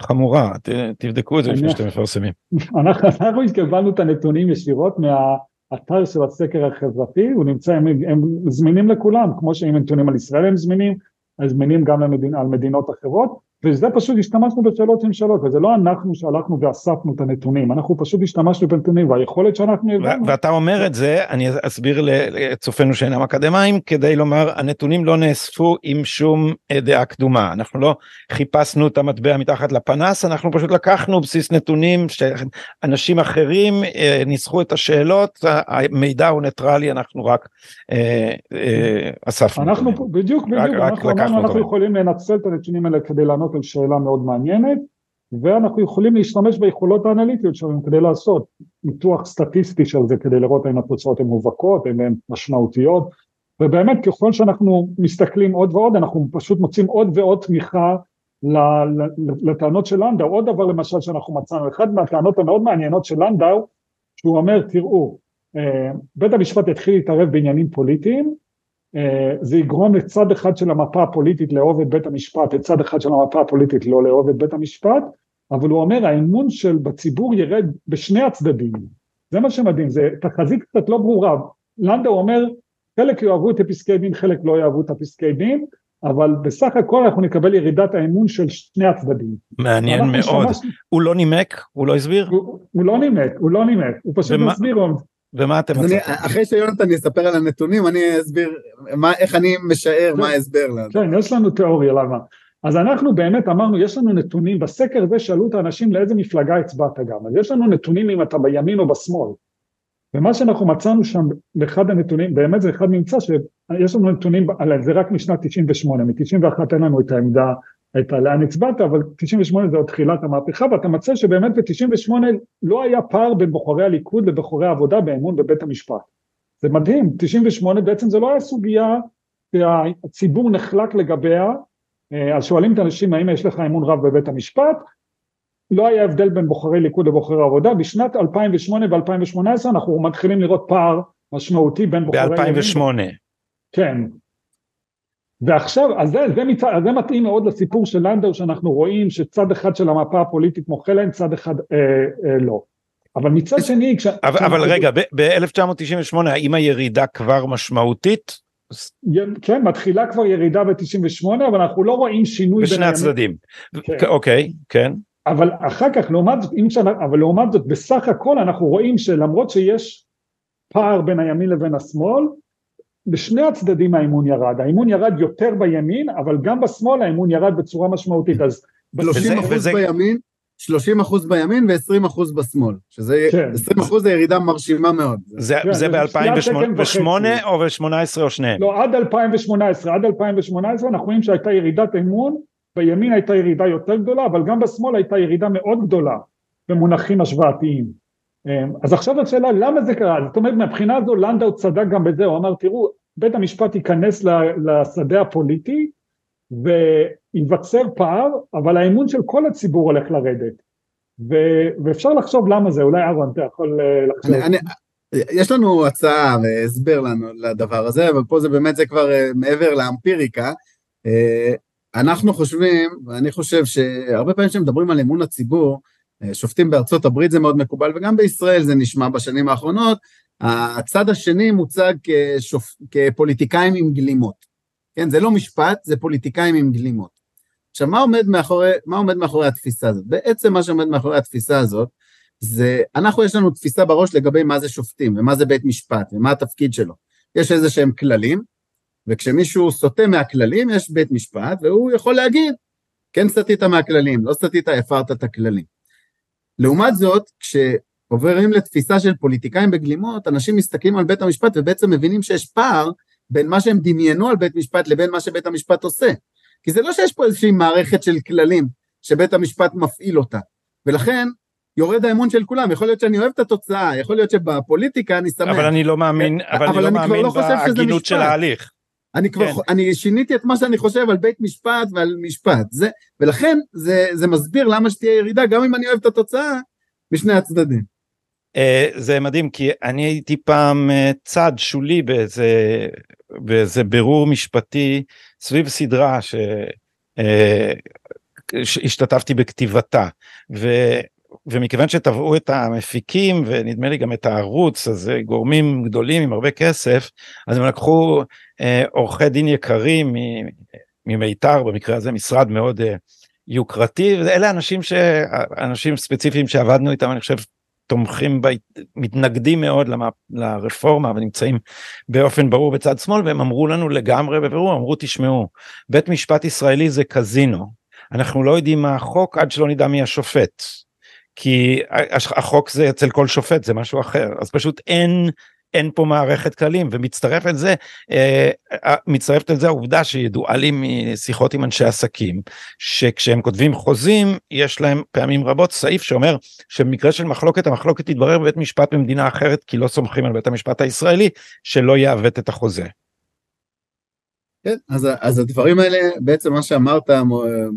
חמורה, ת, תבדקו את זה לפני שאתם מפרסמים. אנחנו, אנחנו קיבלנו את הנתונים ישירות מהאתר של הסקר החברתי, הוא נמצא, הם, הם זמינים לכולם, כמו שהם נתונים על ישראל הם זמינים, הם זמינים גם למדינ, על מדינות אחרות. וזה פשוט השתמשנו בשאלות עם שאלות, וזה לא אנחנו שהלכנו ואספנו את הנתונים, אנחנו פשוט השתמשנו בנתונים, והיכולת שאנחנו הבנו. ואתה אומר את זה, אני אסביר לצופינו שאינם אקדמאים, כדי לומר, הנתונים לא נאספו עם שום דעה קדומה, אנחנו לא חיפשנו את המטבע מתחת לפנס, אנחנו פשוט לקחנו בסיס נתונים שאנשים אחרים אה, ניסחו את השאלות, המידע הוא ניטרלי, אנחנו רק אה, אה, אספנו. אנחנו, בדיוק, בדיוק, אנחנו יכולים לנצל את הנתונים האלה כדי לענות לענות על שאלה מאוד מעניינת ואנחנו יכולים להשתמש ביכולות האנליטיות שלנו כדי לעשות ניתוח סטטיסטי של זה כדי לראות האם התוצאות הן מובהקות, האם הן משמעותיות. ובאמת ככל שאנחנו מסתכלים עוד ועוד אנחנו פשוט מוצאים עוד ועוד תמיכה לטענות של לנדאו, עוד דבר למשל שאנחנו מצאנו, אחת מהטענות המאוד מעניינות של לנדאו שהוא אומר תראו אה, בית המשפט התחיל להתערב בעניינים פוליטיים זה יגרום לצד אחד של המפה הפוליטית לאהוב את בית המשפט, לצד אחד של המפה הפוליטית לא לאהוב את בית המשפט, אבל הוא אומר האמון של בציבור ירד בשני הצדדים, זה מה שמדהים, זה תחזית קצת לא ברורה, לנדאו אומר חלק יאהבו את הפסקי דין, חלק לא יאהבו את הפסקי דין, אבל בסך הכל אנחנו נקבל ירידת האמון של שני הצדדים. מעניין מאוד, שמש... הוא לא נימק? הוא לא הסביר? הוא, הוא לא נימק, הוא לא נימק, הוא פשוט ומה... הסביר. ומה אתם מצפים? אחרי שיונתן יספר על הנתונים, אני אסביר מה, איך אני משער מה ההסבר לנו. כן, יש לנו תיאוריה למה. אז אנחנו באמת אמרנו, יש לנו נתונים, בסקר הזה שאלו את האנשים לאיזה מפלגה הצבעת גם, אז יש לנו נתונים אם אתה בימין או בשמאל. ומה שאנחנו מצאנו שם באחד הנתונים, באמת זה אחד ממצא שיש לנו נתונים על זה רק משנת 98, מ-91 אין לנו את העמדה את לאן הצבעת, אבל 98 זה עוד תחילת המהפכה, ואתה מצא שבאמת ב-98 לא היה פער בין בוחרי הליכוד לבוחרי העבודה באמון בבית המשפט. זה מדהים, 98 בעצם זה לא היה סוגיה שהציבור נחלק לגביה, אה, אז שואלים את האנשים האם יש לך אמון רב בבית המשפט, לא היה הבדל בין בוחרי ליכוד לבוחרי העבודה, בשנת 2008 ו-2018 אנחנו מתחילים לראות פער משמעותי בין בוחרי... ב-2008. כן, ועכשיו, אז זה, זה, מצ... זה מתאים מאוד לסיפור של לנדאו שאנחנו רואים שצד אחד של המפה הפוליטית מוחה להם, צד אחד אה, אה, לא. אבל מצד שני, כש... אבל, אבל רגע, ב-1998 האם הירידה כבר משמעותית? כן, מתחילה כבר ירידה ב-98, אבל אנחנו לא רואים שינוי בשני הצדדים. כן. אוקיי, כן. אבל אחר כך, לעומת זאת, שנה, אבל לעומת זאת, בסך הכל אנחנו רואים שלמרות שיש פער בין הימין לבין השמאל, בשני הצדדים האימון ירד, האימון ירד יותר בימין, אבל גם בשמאל האימון ירד בצורה משמעותית, אז... 30 אחוז וזה... בימין, 30 אחוז בימין ו-20 אחוז בשמאל, שזה כן. 20 אחוז זה ירידה מרשימה מאוד. זה, כן, זה ב-2008 או ב-18 או שניהם? לא, עד 2018, עד 2018 אנחנו רואים שהייתה ירידת אמון, בימין הייתה ירידה יותר גדולה, אבל גם בשמאל הייתה ירידה מאוד גדולה במונחים השוואתיים. אמ, אז עכשיו השאלה למה זה קרה, זאת אומרת מהבחינה הזו לנדאו צדק גם בזה, הוא אמר תראו בית המשפט ייכנס לשדה הפוליטי וייווצר פער, אבל האמון של כל הציבור הולך לרדת. ו- ואפשר לחשוב למה זה, אולי אהרון אתה יכול אה, לחשוב. אני, אני, יש לנו הצעה והסבר לנו לדבר הזה, אבל פה זה באמת זה כבר אה, מעבר לאמפיריקה. אה, אנחנו חושבים, ואני חושב שהרבה פעמים כשמדברים על אמון הציבור, שופטים בארצות הברית זה מאוד מקובל, וגם בישראל זה נשמע בשנים האחרונות, הצד השני מוצג כשופ... כפוליטיקאים עם גלימות. כן, זה לא משפט, זה פוליטיקאים עם גלימות. עכשיו, מה עומד מאחורי, מה עומד מאחורי התפיסה הזאת? בעצם מה שעומד מאחורי התפיסה הזאת, זה, אנחנו יש לנו תפיסה בראש לגבי מה זה שופטים, ומה זה בית משפט, ומה התפקיד שלו. יש איזה שהם כללים, וכשמישהו סוטה מהכללים, יש בית משפט, והוא יכול להגיד, כן סטית מהכללים, לא סטית, הפרת את הכללים. לעומת זאת, כש... עוברים לתפיסה של פוליטיקאים בגלימות, אנשים מסתכלים על בית המשפט ובעצם מבינים שיש פער בין מה שהם דמיינו על בית משפט לבין מה שבית המשפט עושה. כי זה לא שיש פה איזושהי מערכת של כללים שבית המשפט מפעיל אותה, ולכן יורד האמון של כולם, יכול להיות שאני אוהב את התוצאה, יכול להיות שבפוליטיקה אני שמח. אבל אני לא מאמין, אבל, אבל אני לא מאמין לא בהגינות של ההליך. אני כבר, כן. אני שיניתי את מה שאני חושב על בית משפט ועל משפט, זה, ולכן זה, זה מסביר למה שתהיה ירידה, גם אם אני אוהב את התוצאה, משני הצדדים. Uh, זה מדהים, כי אני הייתי פעם uh, צד שולי באיזה, באיזה בירור משפטי סביב סדרה שהשתתפתי בכתיבתה, ו... ומכיוון שטבעו את המפיקים ונדמה לי גם את הערוץ אז גורמים גדולים עם הרבה כסף אז הם לקחו אה, עורכי דין יקרים ממיתר במקרה הזה משרד מאוד אה, יוקרתי ואלה אנשים שאנשים ספציפיים שעבדנו איתם אני חושב תומכים ב... מתנגדים מאוד למ... לרפורמה ונמצאים באופן ברור בצד שמאל והם אמרו לנו לגמרי בבירור אמרו תשמעו בית משפט ישראלי זה קזינו אנחנו לא יודעים מה החוק עד שלא נדע מי השופט כי החוק זה אצל כל שופט זה משהו אחר. אז פשוט אין אין פה מערכת כללים ומצטרף את זה אה, אה, מצטרפת את זה העובדה שידועה לי משיחות עם אנשי עסקים שכשהם כותבים חוזים יש להם פעמים רבות סעיף שאומר שבמקרה של מחלוקת המחלוקת תתברר בבית משפט במדינה אחרת כי לא סומכים על בית המשפט הישראלי שלא יעוות את החוזה. כן, אז, אז הדברים האלה בעצם מה שאמרת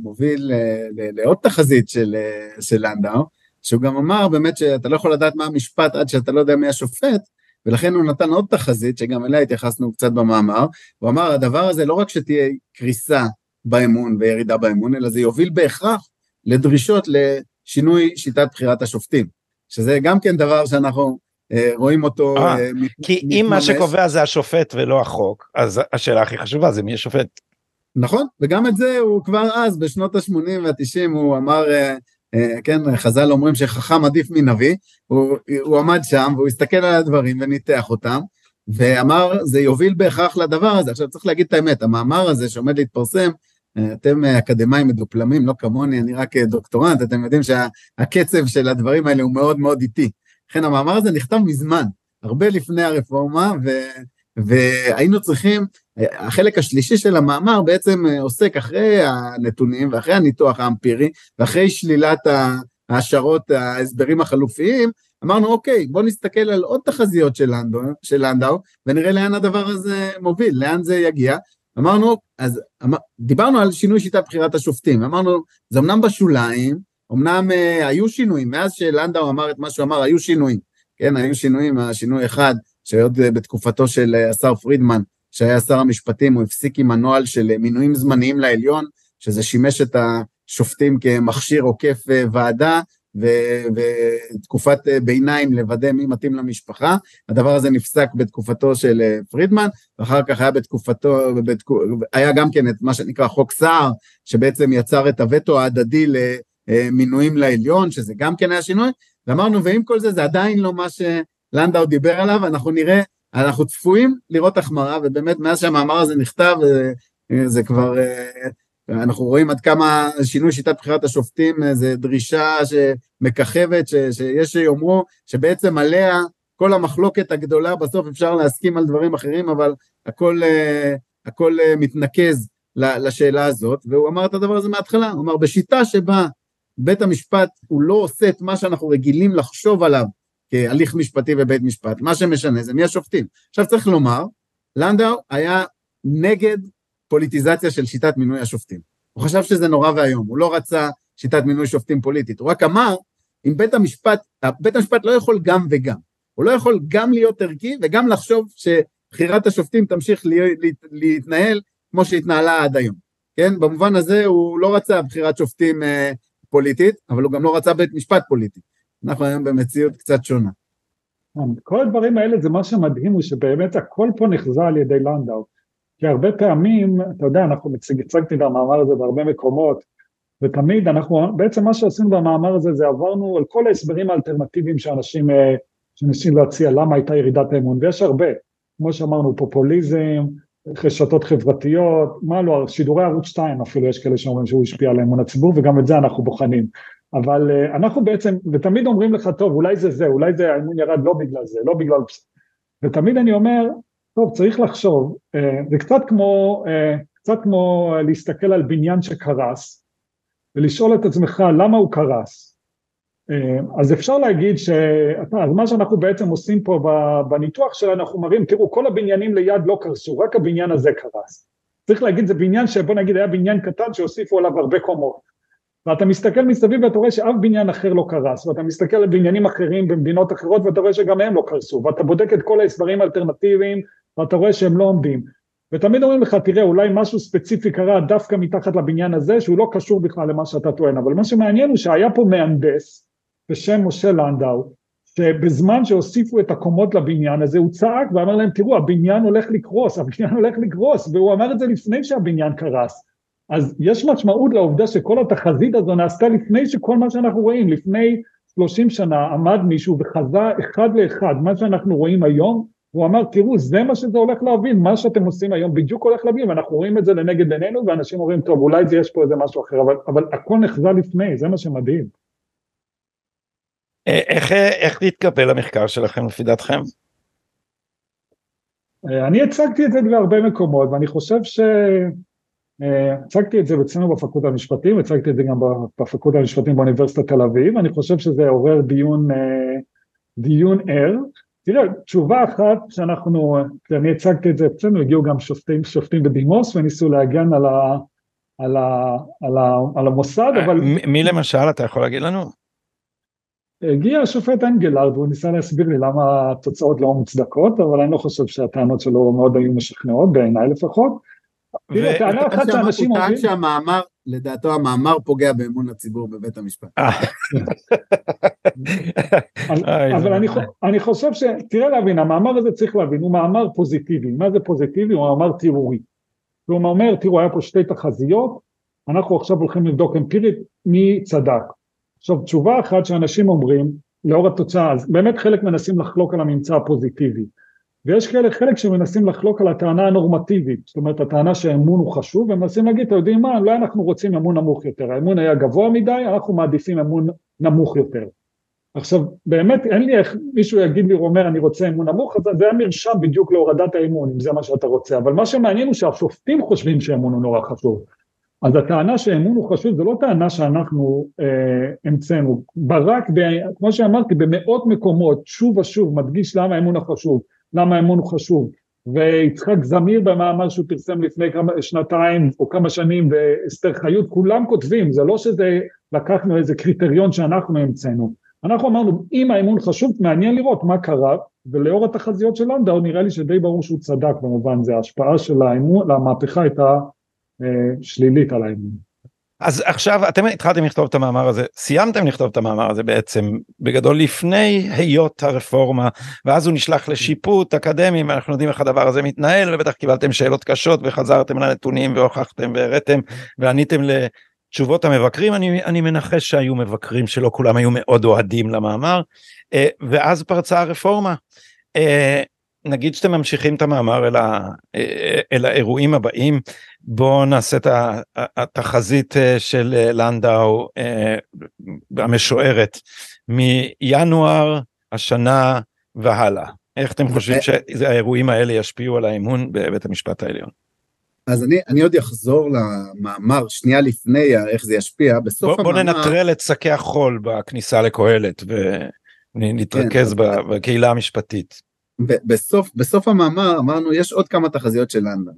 מוביל אה, לעוד תחזית של, של לנדאו שהוא גם אמר באמת שאתה לא יכול לדעת מה המשפט עד שאתה לא יודע מי השופט, ולכן הוא נתן עוד תחזית, שגם אליה התייחסנו קצת במאמר, הוא אמר, הדבר הזה לא רק שתהיה קריסה באמון וירידה באמון, אלא זה יוביל בהכרח לדרישות לשינוי שיטת בחירת השופטים, שזה גם כן דבר שאנחנו אה, רואים אותו אה, אה מת, כי מתממש. אם מה שקובע זה השופט ולא החוק, אז השאלה הכי חשובה זה מי השופט. נכון, וגם את זה הוא כבר אז, בשנות ה-80 וה-90, הוא אמר, אה, אה, כן, חז"ל אומרים שחכם עדיף מנביא, הוא, הוא עמד שם והוא הסתכל על הדברים וניתח אותם, ואמר זה יוביל בהכרח לדבר הזה. עכשיו צריך להגיד את האמת, המאמר הזה שעומד להתפרסם, אה, אתם אקדמאים מדופלמים, לא כמוני, אני רק דוקטורנט, אתם יודעים שהקצב של הדברים האלה הוא מאוד מאוד איטי. לכן המאמר הזה נכתב מזמן, הרבה לפני הרפורמה, ו, והיינו צריכים, החלק השלישי של המאמר בעצם עוסק אחרי הנתונים ואחרי הניתוח האמפירי ואחרי שלילת ההשערות, ההסברים החלופיים, אמרנו אוקיי, בוא נסתכל על עוד תחזיות של לנדאו, של לנדאו ונראה לאן הדבר הזה מוביל, לאן זה יגיע. אמרנו, אז אמר, דיברנו על שינוי שיטת בחירת השופטים, אמרנו, זה אמנם בשוליים, אמנם uh, היו שינויים, מאז שלנדאו אמר את מה שהוא אמר, היו שינויים, כן, היו שינויים, השינוי אחד, שעוד אה, בתקופתו של אה, השר פרידמן, שהיה שר המשפטים, הוא הפסיק עם הנוהל של אה, מינויים זמניים לעליון, שזה שימש את השופטים כמכשיר עוקף ועדה, ו- ותקופת ביניים לוודא מי מתאים למשפחה. הדבר הזה נפסק בתקופתו של פרידמן, ואחר כך היה בתקופתו, בתקו, היה גם כן את מה שנקרא חוק סער, שבעצם יצר את הווטו ההדדי למינויים לעליון, שזה גם כן היה שינוי, ואמרנו, ועם כל זה, זה עדיין לא מה ש... לנדאו דיבר עליו, אנחנו נראה, אנחנו צפויים לראות החמרה, ובאמת מאז שהמאמר הזה נכתב, אה, זה כבר, אה, אנחנו רואים עד כמה שינוי שיטת בחירת השופטים אה, זה דרישה שמככבת, שיש שיאמרו שבעצם עליה כל המחלוקת הגדולה, בסוף אפשר להסכים על דברים אחרים, אבל הכל, הכל מתנקז לשאלה הזאת, והוא אמר את הדבר הזה מההתחלה, הוא אמר בשיטה שבה בית המשפט הוא לא עושה את מה שאנחנו רגילים לחשוב עליו כהליך משפטי בבית משפט, מה שמשנה זה מי השופטים. עכשיו צריך לומר, לנדאו היה נגד פוליטיזציה של שיטת מינוי השופטים. הוא חשב שזה נורא ואיום, הוא לא רצה שיטת מינוי שופטים פוליטית, הוא רק אמר, אם בית המשפט, בית המשפט לא יכול גם וגם, הוא לא יכול גם להיות ערכי וגם לחשוב שבחירת השופטים תמשיך להתנהל כמו שהתנהלה עד היום, כן? במובן הזה הוא לא רצה בחירת שופטים אה, פוליטית, אבל הוא גם לא רצה בית משפט פוליטי. אנחנו היום במציאות קצת שונה. כל הדברים האלה זה מה שמדהים הוא שבאמת הכל פה נחזה על ידי לנדאו. כי הרבה פעמים, אתה יודע, אנחנו הצגתי את המאמר הזה בהרבה מקומות, ותמיד אנחנו, בעצם מה שעשינו במאמר הזה זה עברנו על כל ההסברים האלטרנטיביים שאנשים, אה, שניסים להציע למה הייתה ירידת האמון, ויש הרבה, כמו שאמרנו, פופוליזם, רשתות חברתיות, מה לא, שידורי ערוץ 2 אפילו יש כאלה שאומרים שהוא השפיע על אמון הציבור, וגם את זה אנחנו בוחנים. אבל uh, אנחנו בעצם, ותמיד אומרים לך, טוב, אולי זה זה, אולי זה האמון ירד לא בגלל זה, לא בגלל... ותמיד אני אומר, טוב, צריך לחשוב, uh, זה קצת כמו, uh, קצת כמו להסתכל על בניין שקרס ולשאול את עצמך למה הוא קרס. אה, אז אפשר להגיד ש... אז מה שאנחנו בעצם עושים פה בניתוח שלנו, אנחנו מראים, תראו, כל הבניינים ליד לא קרסו, רק הבניין הזה קרס. צריך להגיד, זה בניין שבוא נגיד היה בניין קטן שהוסיפו עליו הרבה קומות. ואתה מסתכל מסביב ואתה רואה שאף בניין אחר לא קרס, ואתה מסתכל על בניינים אחרים במדינות אחרות ואתה רואה שגם הם לא קרסו, ואתה בודק את כל ההסברים האלטרנטיביים ואתה רואה שהם לא עומדים. ותמיד אומרים לך, תראה, אולי משהו ספציפי קרה דווקא מתחת לבניין הזה, שהוא לא קשור בכלל למה שאתה טוען, אבל מה שמעניין הוא שהיה פה מהנדס בשם משה לנדאו, שבזמן שהוסיפו את הקומות לבניין הזה, הוא צעק ואמר להם, תראו, הבניין הולך לקרוס, הבניין הולך לקרוס, והוא אמר את זה לפני שהבניין קרס. אז יש משמעות לעובדה שכל התחזית הזו נעשתה לפני שכל מה שאנחנו רואים, לפני 30 שנה עמד מישהו וחזה אחד לאחד מה שאנחנו רואים היום, הוא אמר תראו זה מה שזה הולך להבין, מה שאתם עושים היום בדיוק הולך להבין ואנחנו רואים את זה לנגד עינינו ואנשים אומרים טוב אולי זה יש פה איזה משהו אחר אבל, אבל הכל נחזה לפני, זה מה שמדהים. אה, איך, איך להתקבל המחקר שלכם לפי דעתכם? אה, אני הצגתי את זה בהרבה מקומות ואני חושב ש... אה, הצגתי את זה אצלנו בפקולטה למשפטים, הצגתי את זה גם בפקולטה למשפטים באוניברסיטת תל אביב, אני חושב שזה עורר דיון, אה, דיון ער. תראה, תשובה אחת שאנחנו, כשאני הצגתי את זה אצלנו, הגיעו גם שופטים, שופטים בדימוס וניסו להגן על, ה, על, ה, על, ה, על המוסד, אה, אבל... מי למשל, אתה יכול להגיד לנו? הגיע השופט אנגלרד והוא ניסה להסביר לי למה התוצאות לא מוצדקות, אבל אני לא חושב שהטענות שלו מאוד היו משכנעות, בעיניי לפחות. תראה, טענה אחת שאנשים אומרים... הוא טען שהמאמר, לדעתו המאמר פוגע באמון הציבור בבית המשפט. אה. אבל אני חושב ש... תראה להבין, המאמר הזה צריך להבין, הוא מאמר פוזיטיבי. מה זה פוזיטיבי? הוא מאמר תיאורי. הוא אומר, תראו, היה פה שתי תחזיות, אנחנו עכשיו הולכים לבדוק אמפירית מי צדק. עכשיו, תשובה אחת שאנשים אומרים, לאור התוצאה, אז באמת חלק מנסים לחלוק על הממצא הפוזיטיבי. ויש כאלה חלק שמנסים לחלוק על הטענה הנורמטיבית, זאת אומרת הטענה שהאמון הוא חשוב, והם מנסים להגיד, אתם יודעים מה, אולי אנחנו רוצים אמון נמוך יותר, האמון היה גבוה מדי, אנחנו מעדיפים אמון נמוך יותר. עכשיו באמת אין לי איך מישהו יגיד לי, אומר אני רוצה אמון נמוך, אז זה המרשם בדיוק להורדת האמון, אם זה מה שאתה רוצה, אבל מה שמעניין הוא שהשופטים חושבים שאמון הוא נורא חשוב. אז הטענה שאמון הוא חשוב זה לא טענה שאנחנו אה, המצאנו, ברק, ב, כמו שאמרתי, במאות מקומות שוב ושוב מדגיש למה האמון החשוב, למה האמון הוא חשוב. ויצחק זמיר במאמר שהוא פרסם לפני כמה שנתיים או כמה שנים ואסתר חיות כולם כותבים זה לא שזה לקחנו איזה קריטריון שאנחנו המצאנו אנחנו אמרנו אם האמון חשוב מעניין לראות מה קרה ולאור התחזיות של לנדאו נראה לי שדי ברור שהוא צדק במובן זה ההשפעה של האמון המהפכה הייתה אה, שלילית על האמון. אז עכשיו אתם התחלתם לכתוב את המאמר הזה, סיימתם לכתוב את המאמר הזה בעצם בגדול לפני היות הרפורמה ואז הוא נשלח לשיפוט אקדמי ואנחנו יודעים איך הדבר הזה מתנהל ובטח קיבלתם שאלות קשות וחזרתם לנתונים והוכחתם והראיתם ועניתם לתשובות המבקרים. אני, אני מנחש שהיו מבקרים שלא כולם היו מאוד אוהדים למאמר. אה, ואז פרצה הרפורמה. אה, נגיד שאתם ממשיכים את המאמר אל, ה, אל האירועים הבאים, בואו נעשה את התחזית אה, של אה, לנדאו אה, המשוערת מינואר השנה והלאה. איך אתם חושבים שהאירועים האלה ישפיעו על האמון בבית המשפט העליון? אז אני, אני עוד אחזור למאמר שנייה לפני איך זה ישפיע, בסוף בוא, המאמר... בוא ננטרל את שקי החול בכניסה לקהלת ונתרכז כן, בקהילה המשפטית. בסוף, בסוף המאמר אמרנו יש עוד כמה תחזיות של לנדון.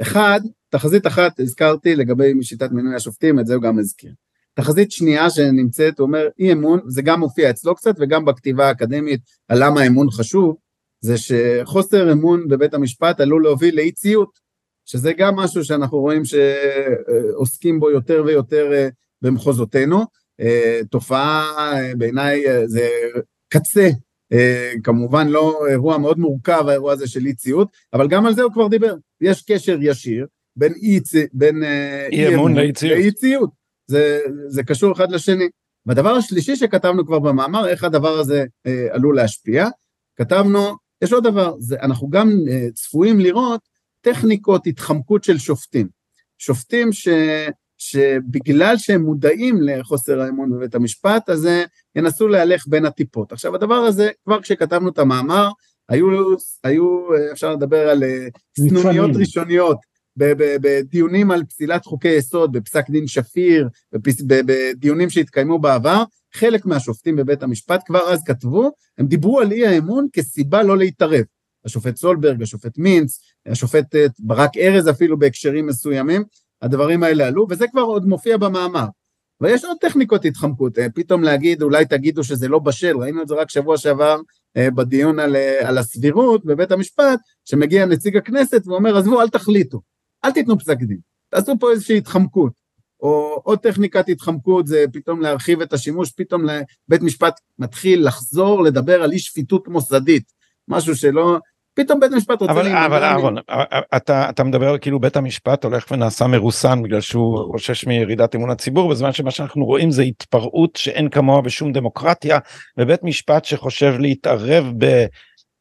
אחד, תחזית אחת הזכרתי לגבי שיטת מינוי השופטים, את זה הוא גם הזכיר. תחזית שנייה שנמצאת, הוא אומר אי אמון, זה גם מופיע אצלו קצת וגם בכתיבה האקדמית על למה אמון חשוב, זה שחוסר אמון בבית המשפט עלול להוביל לאי ציות, שזה גם משהו שאנחנו רואים שעוסקים בו יותר ויותר אה, במחוזותינו, אה, תופעה אה, בעיניי זה קצה כמובן לא אירוע מאוד מורכב האירוע הזה של אי ציות, אבל גם על זה הוא כבר דיבר, יש קשר ישיר בין אי, בין אה, אי אמון לאי ציות, זה, זה קשור אחד לשני. והדבר השלישי שכתבנו כבר במאמר, איך הדבר הזה אה, עלול להשפיע, כתבנו, יש עוד דבר, זה, אנחנו גם אה, צפויים לראות טכניקות התחמקות של שופטים. שופטים ש... שבגלל שהם מודעים לחוסר האמון בבית המשפט, אז ינסו להלך בין הטיפות. עכשיו הדבר הזה, כבר כשכתבנו את המאמר, היו, היו אפשר לדבר על אה, סנוניות ראשוניות בדיונים על פסילת חוקי יסוד, בפסק דין שפיר, בדיונים שהתקיימו בעבר, חלק מהשופטים בבית המשפט כבר אז כתבו, הם דיברו על אי האמון כסיבה לא להתערב. השופט סולברג, השופט מינץ, השופט אה, ברק ארז אפילו בהקשרים מסוימים, הדברים האלה עלו, וזה כבר עוד מופיע במאמר. ויש עוד טכניקות התחמקות, אה, פתאום להגיד, אולי תגידו שזה לא בשל, ראינו את זה רק שבוע שעבר אה, בדיון על, על הסבירות בבית המשפט, שמגיע נציג הכנסת ואומר, עזבו, אל תחליטו, אל תיתנו פסק דין, תעשו פה איזושהי התחמקות. או עוד טכניקת התחמקות זה פתאום להרחיב את השימוש, פתאום בית משפט מתחיל לחזור לדבר על אי שפיטות מוסדית, משהו שלא, פתאום בית המשפט רוצה... אבל אבל אהרון, אתה, אתה מדבר כאילו בית המשפט הולך ונעשה מרוסן בגלל שהוא חושש מירידת אמון הציבור, בזמן שמה שאנחנו רואים זה התפרעות שאין כמוה בשום דמוקרטיה, ובית משפט שחושב להתערב ב,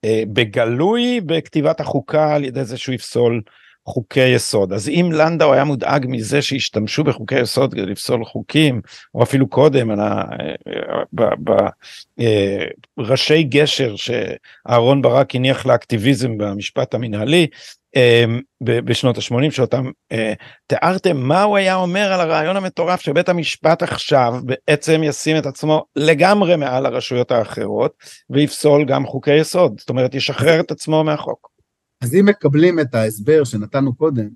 אה, בגלוי בכתיבת החוקה על ידי זה שהוא יפסול חוקי יסוד אז אם לנדאו היה מודאג מזה שהשתמשו בחוקי יסוד כדי לפסול חוקים או אפילו קודם בראשי אה, גשר שאהרון ברק הניח לאקטיביזם במשפט המנהלי אה, בשנות ה-80 שאותם אה, תיארתם מה הוא היה אומר על הרעיון המטורף שבית המשפט עכשיו בעצם ישים את עצמו לגמרי מעל הרשויות האחרות ויפסול גם חוקי יסוד זאת אומרת ישחרר את עצמו מהחוק. אז אם מקבלים את ההסבר שנתנו קודם,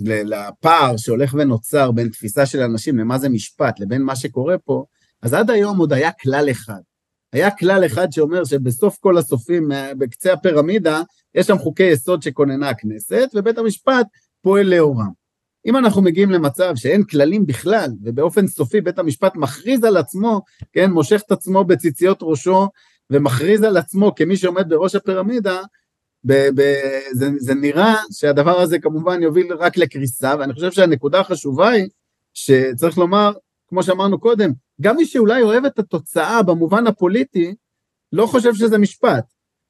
לפער שהולך ונוצר בין תפיסה של אנשים למה זה משפט לבין מה שקורה פה, אז עד היום עוד היה כלל אחד. היה כלל אחד שאומר שבסוף כל הסופים, בקצה הפירמידה, יש שם חוקי יסוד שכוננה הכנסת, ובית המשפט פועל לאורם. אם אנחנו מגיעים למצב שאין כללים בכלל, ובאופן סופי בית המשפט מכריז על עצמו, כן, מושך את עצמו בציציות ראשו, ומכריז על עצמו כמי שעומד בראש הפירמידה, ב- ב- זה, זה נראה שהדבר הזה כמובן יוביל רק לקריסה, ואני חושב שהנקודה החשובה היא שצריך לומר, כמו שאמרנו קודם, גם מי שאולי אוהב את התוצאה במובן הפוליטי, לא חושב שזה משפט.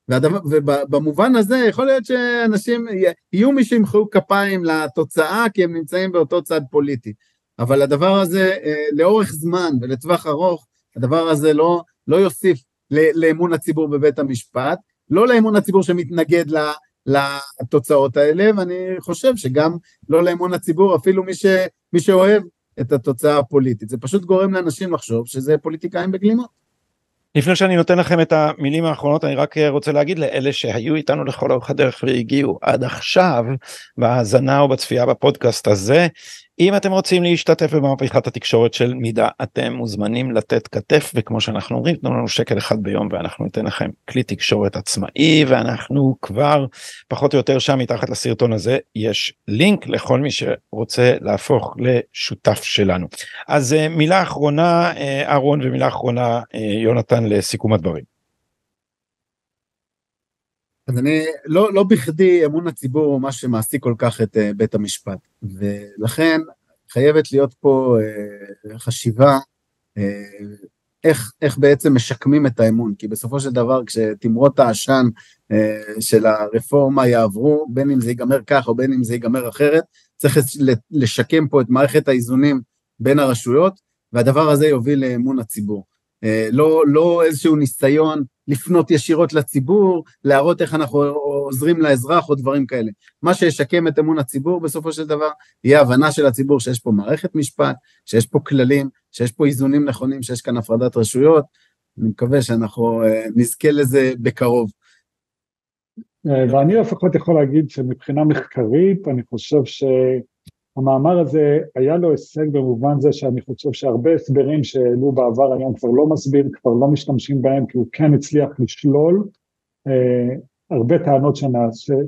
והדבר, ובמובן הזה יכול להיות שאנשים, יהיו מי שימחאו כפיים לתוצאה כי הם נמצאים באותו צד פוליטי. אבל הדבר הזה אה, לאורך זמן ולטווח ארוך, הדבר הזה לא, לא יוסיף לאמון הציבור בבית המשפט, לא לאמון הציבור שמתנגד לתוצאות האלה, ואני חושב שגם לא לאמון הציבור, אפילו מי, ש, מי שאוהב את התוצאה הפוליטית. זה פשוט גורם לאנשים לחשוב שזה פוליטיקאים בגלימות. לפני שאני נותן לכם את המילים האחרונות אני רק רוצה להגיד לאלה שהיו איתנו לכל אורך הדרך והגיעו עד עכשיו בהאזנה או בצפייה בפודקאסט הזה אם אתם רוצים להשתתף במהפכת התקשורת של מידע אתם מוזמנים לתת כתף וכמו שאנחנו אומרים תנו לנו שקל אחד ביום ואנחנו ניתן לכם כלי תקשורת עצמאי ואנחנו כבר פחות או יותר שם מתחת לסרטון הזה יש לינק לכל מי שרוצה להפוך לשותף שלנו. אז אה, מילה אחרונה אה, אהרון ומילה אחרונה אה, יונתן לסיכום הדברים. אז אני, לא, לא בכדי אמון הציבור הוא מה שמעסיק כל כך את בית המשפט, ולכן חייבת להיות פה uh, חשיבה uh, איך, איך בעצם משקמים את האמון, כי בסופו של דבר כשתמרות העשן uh, של הרפורמה יעברו, בין אם זה ייגמר כך או בין אם זה ייגמר אחרת, צריך לשקם פה את מערכת האיזונים בין הרשויות, והדבר הזה יוביל לאמון הציבור. Uh, לא, לא איזשהו ניסיון לפנות ישירות לציבור, להראות איך אנחנו עוזרים לאזרח או דברים כאלה. מה שישקם את אמון הציבור בסופו של דבר, יהיה הבנה של הציבור שיש פה מערכת משפט, שיש פה כללים, שיש פה איזונים נכונים, שיש כאן הפרדת רשויות. אני מקווה שאנחנו אה, נזכה לזה בקרוב. אה, ואני לפחות יכול להגיד שמבחינה מחקרית, אני חושב ש... המאמר הזה היה לו הישג במובן זה שאני חושב שהרבה הסברים שהעלו בעבר היום כבר לא מסביר, כבר לא משתמשים בהם כי הוא כן הצליח לשלול אה, הרבה טענות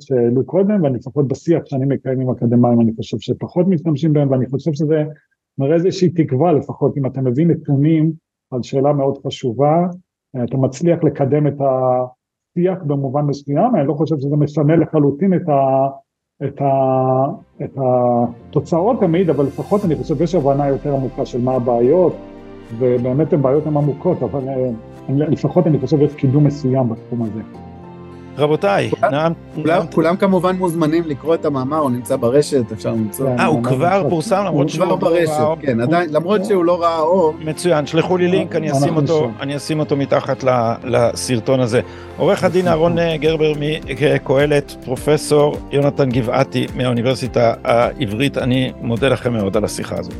שהעלו קודם ואני לפחות בשיח שאני מקיים עם אקדמאים אני חושב שפחות משתמשים בהם ואני חושב שזה מראה איזושהי תקווה לפחות אם אתה מביא נתונים על שאלה מאוד חשובה אה, אתה מצליח לקדם את השיח במובן מסוים, אני לא חושב שזה משנה לחלוטין את ה... את, ה, את התוצאות תמיד, אבל לפחות אני חושב יש הבנה יותר עמוקה של מה הבעיות, ובאמת הבעיות הן עמוקות, אבל אה, לפחות אני חושב יש קידום מסוים בתחום הזה. רבותיי, נעם... כולם, כולם כמובן מוזמנים לקרוא את המאמר, הוא נמצא ברשת, אפשר למצוא. אה, הוא כבר פורסם למרות שהוא כבר ברשת, כן, עדיין, למרות שהוא לא ראה אור. מצוין, שלחו לי לינק, אני אשים אותו, אני אשים אותו מתחת לסרטון הזה. עורך הדין אהרון גרבר מקהלת, פרופסור יונתן גבעתי מהאוניברסיטה העברית, אני מודה לכם מאוד על השיחה הזאת.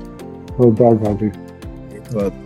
תודה גבי. להתראות.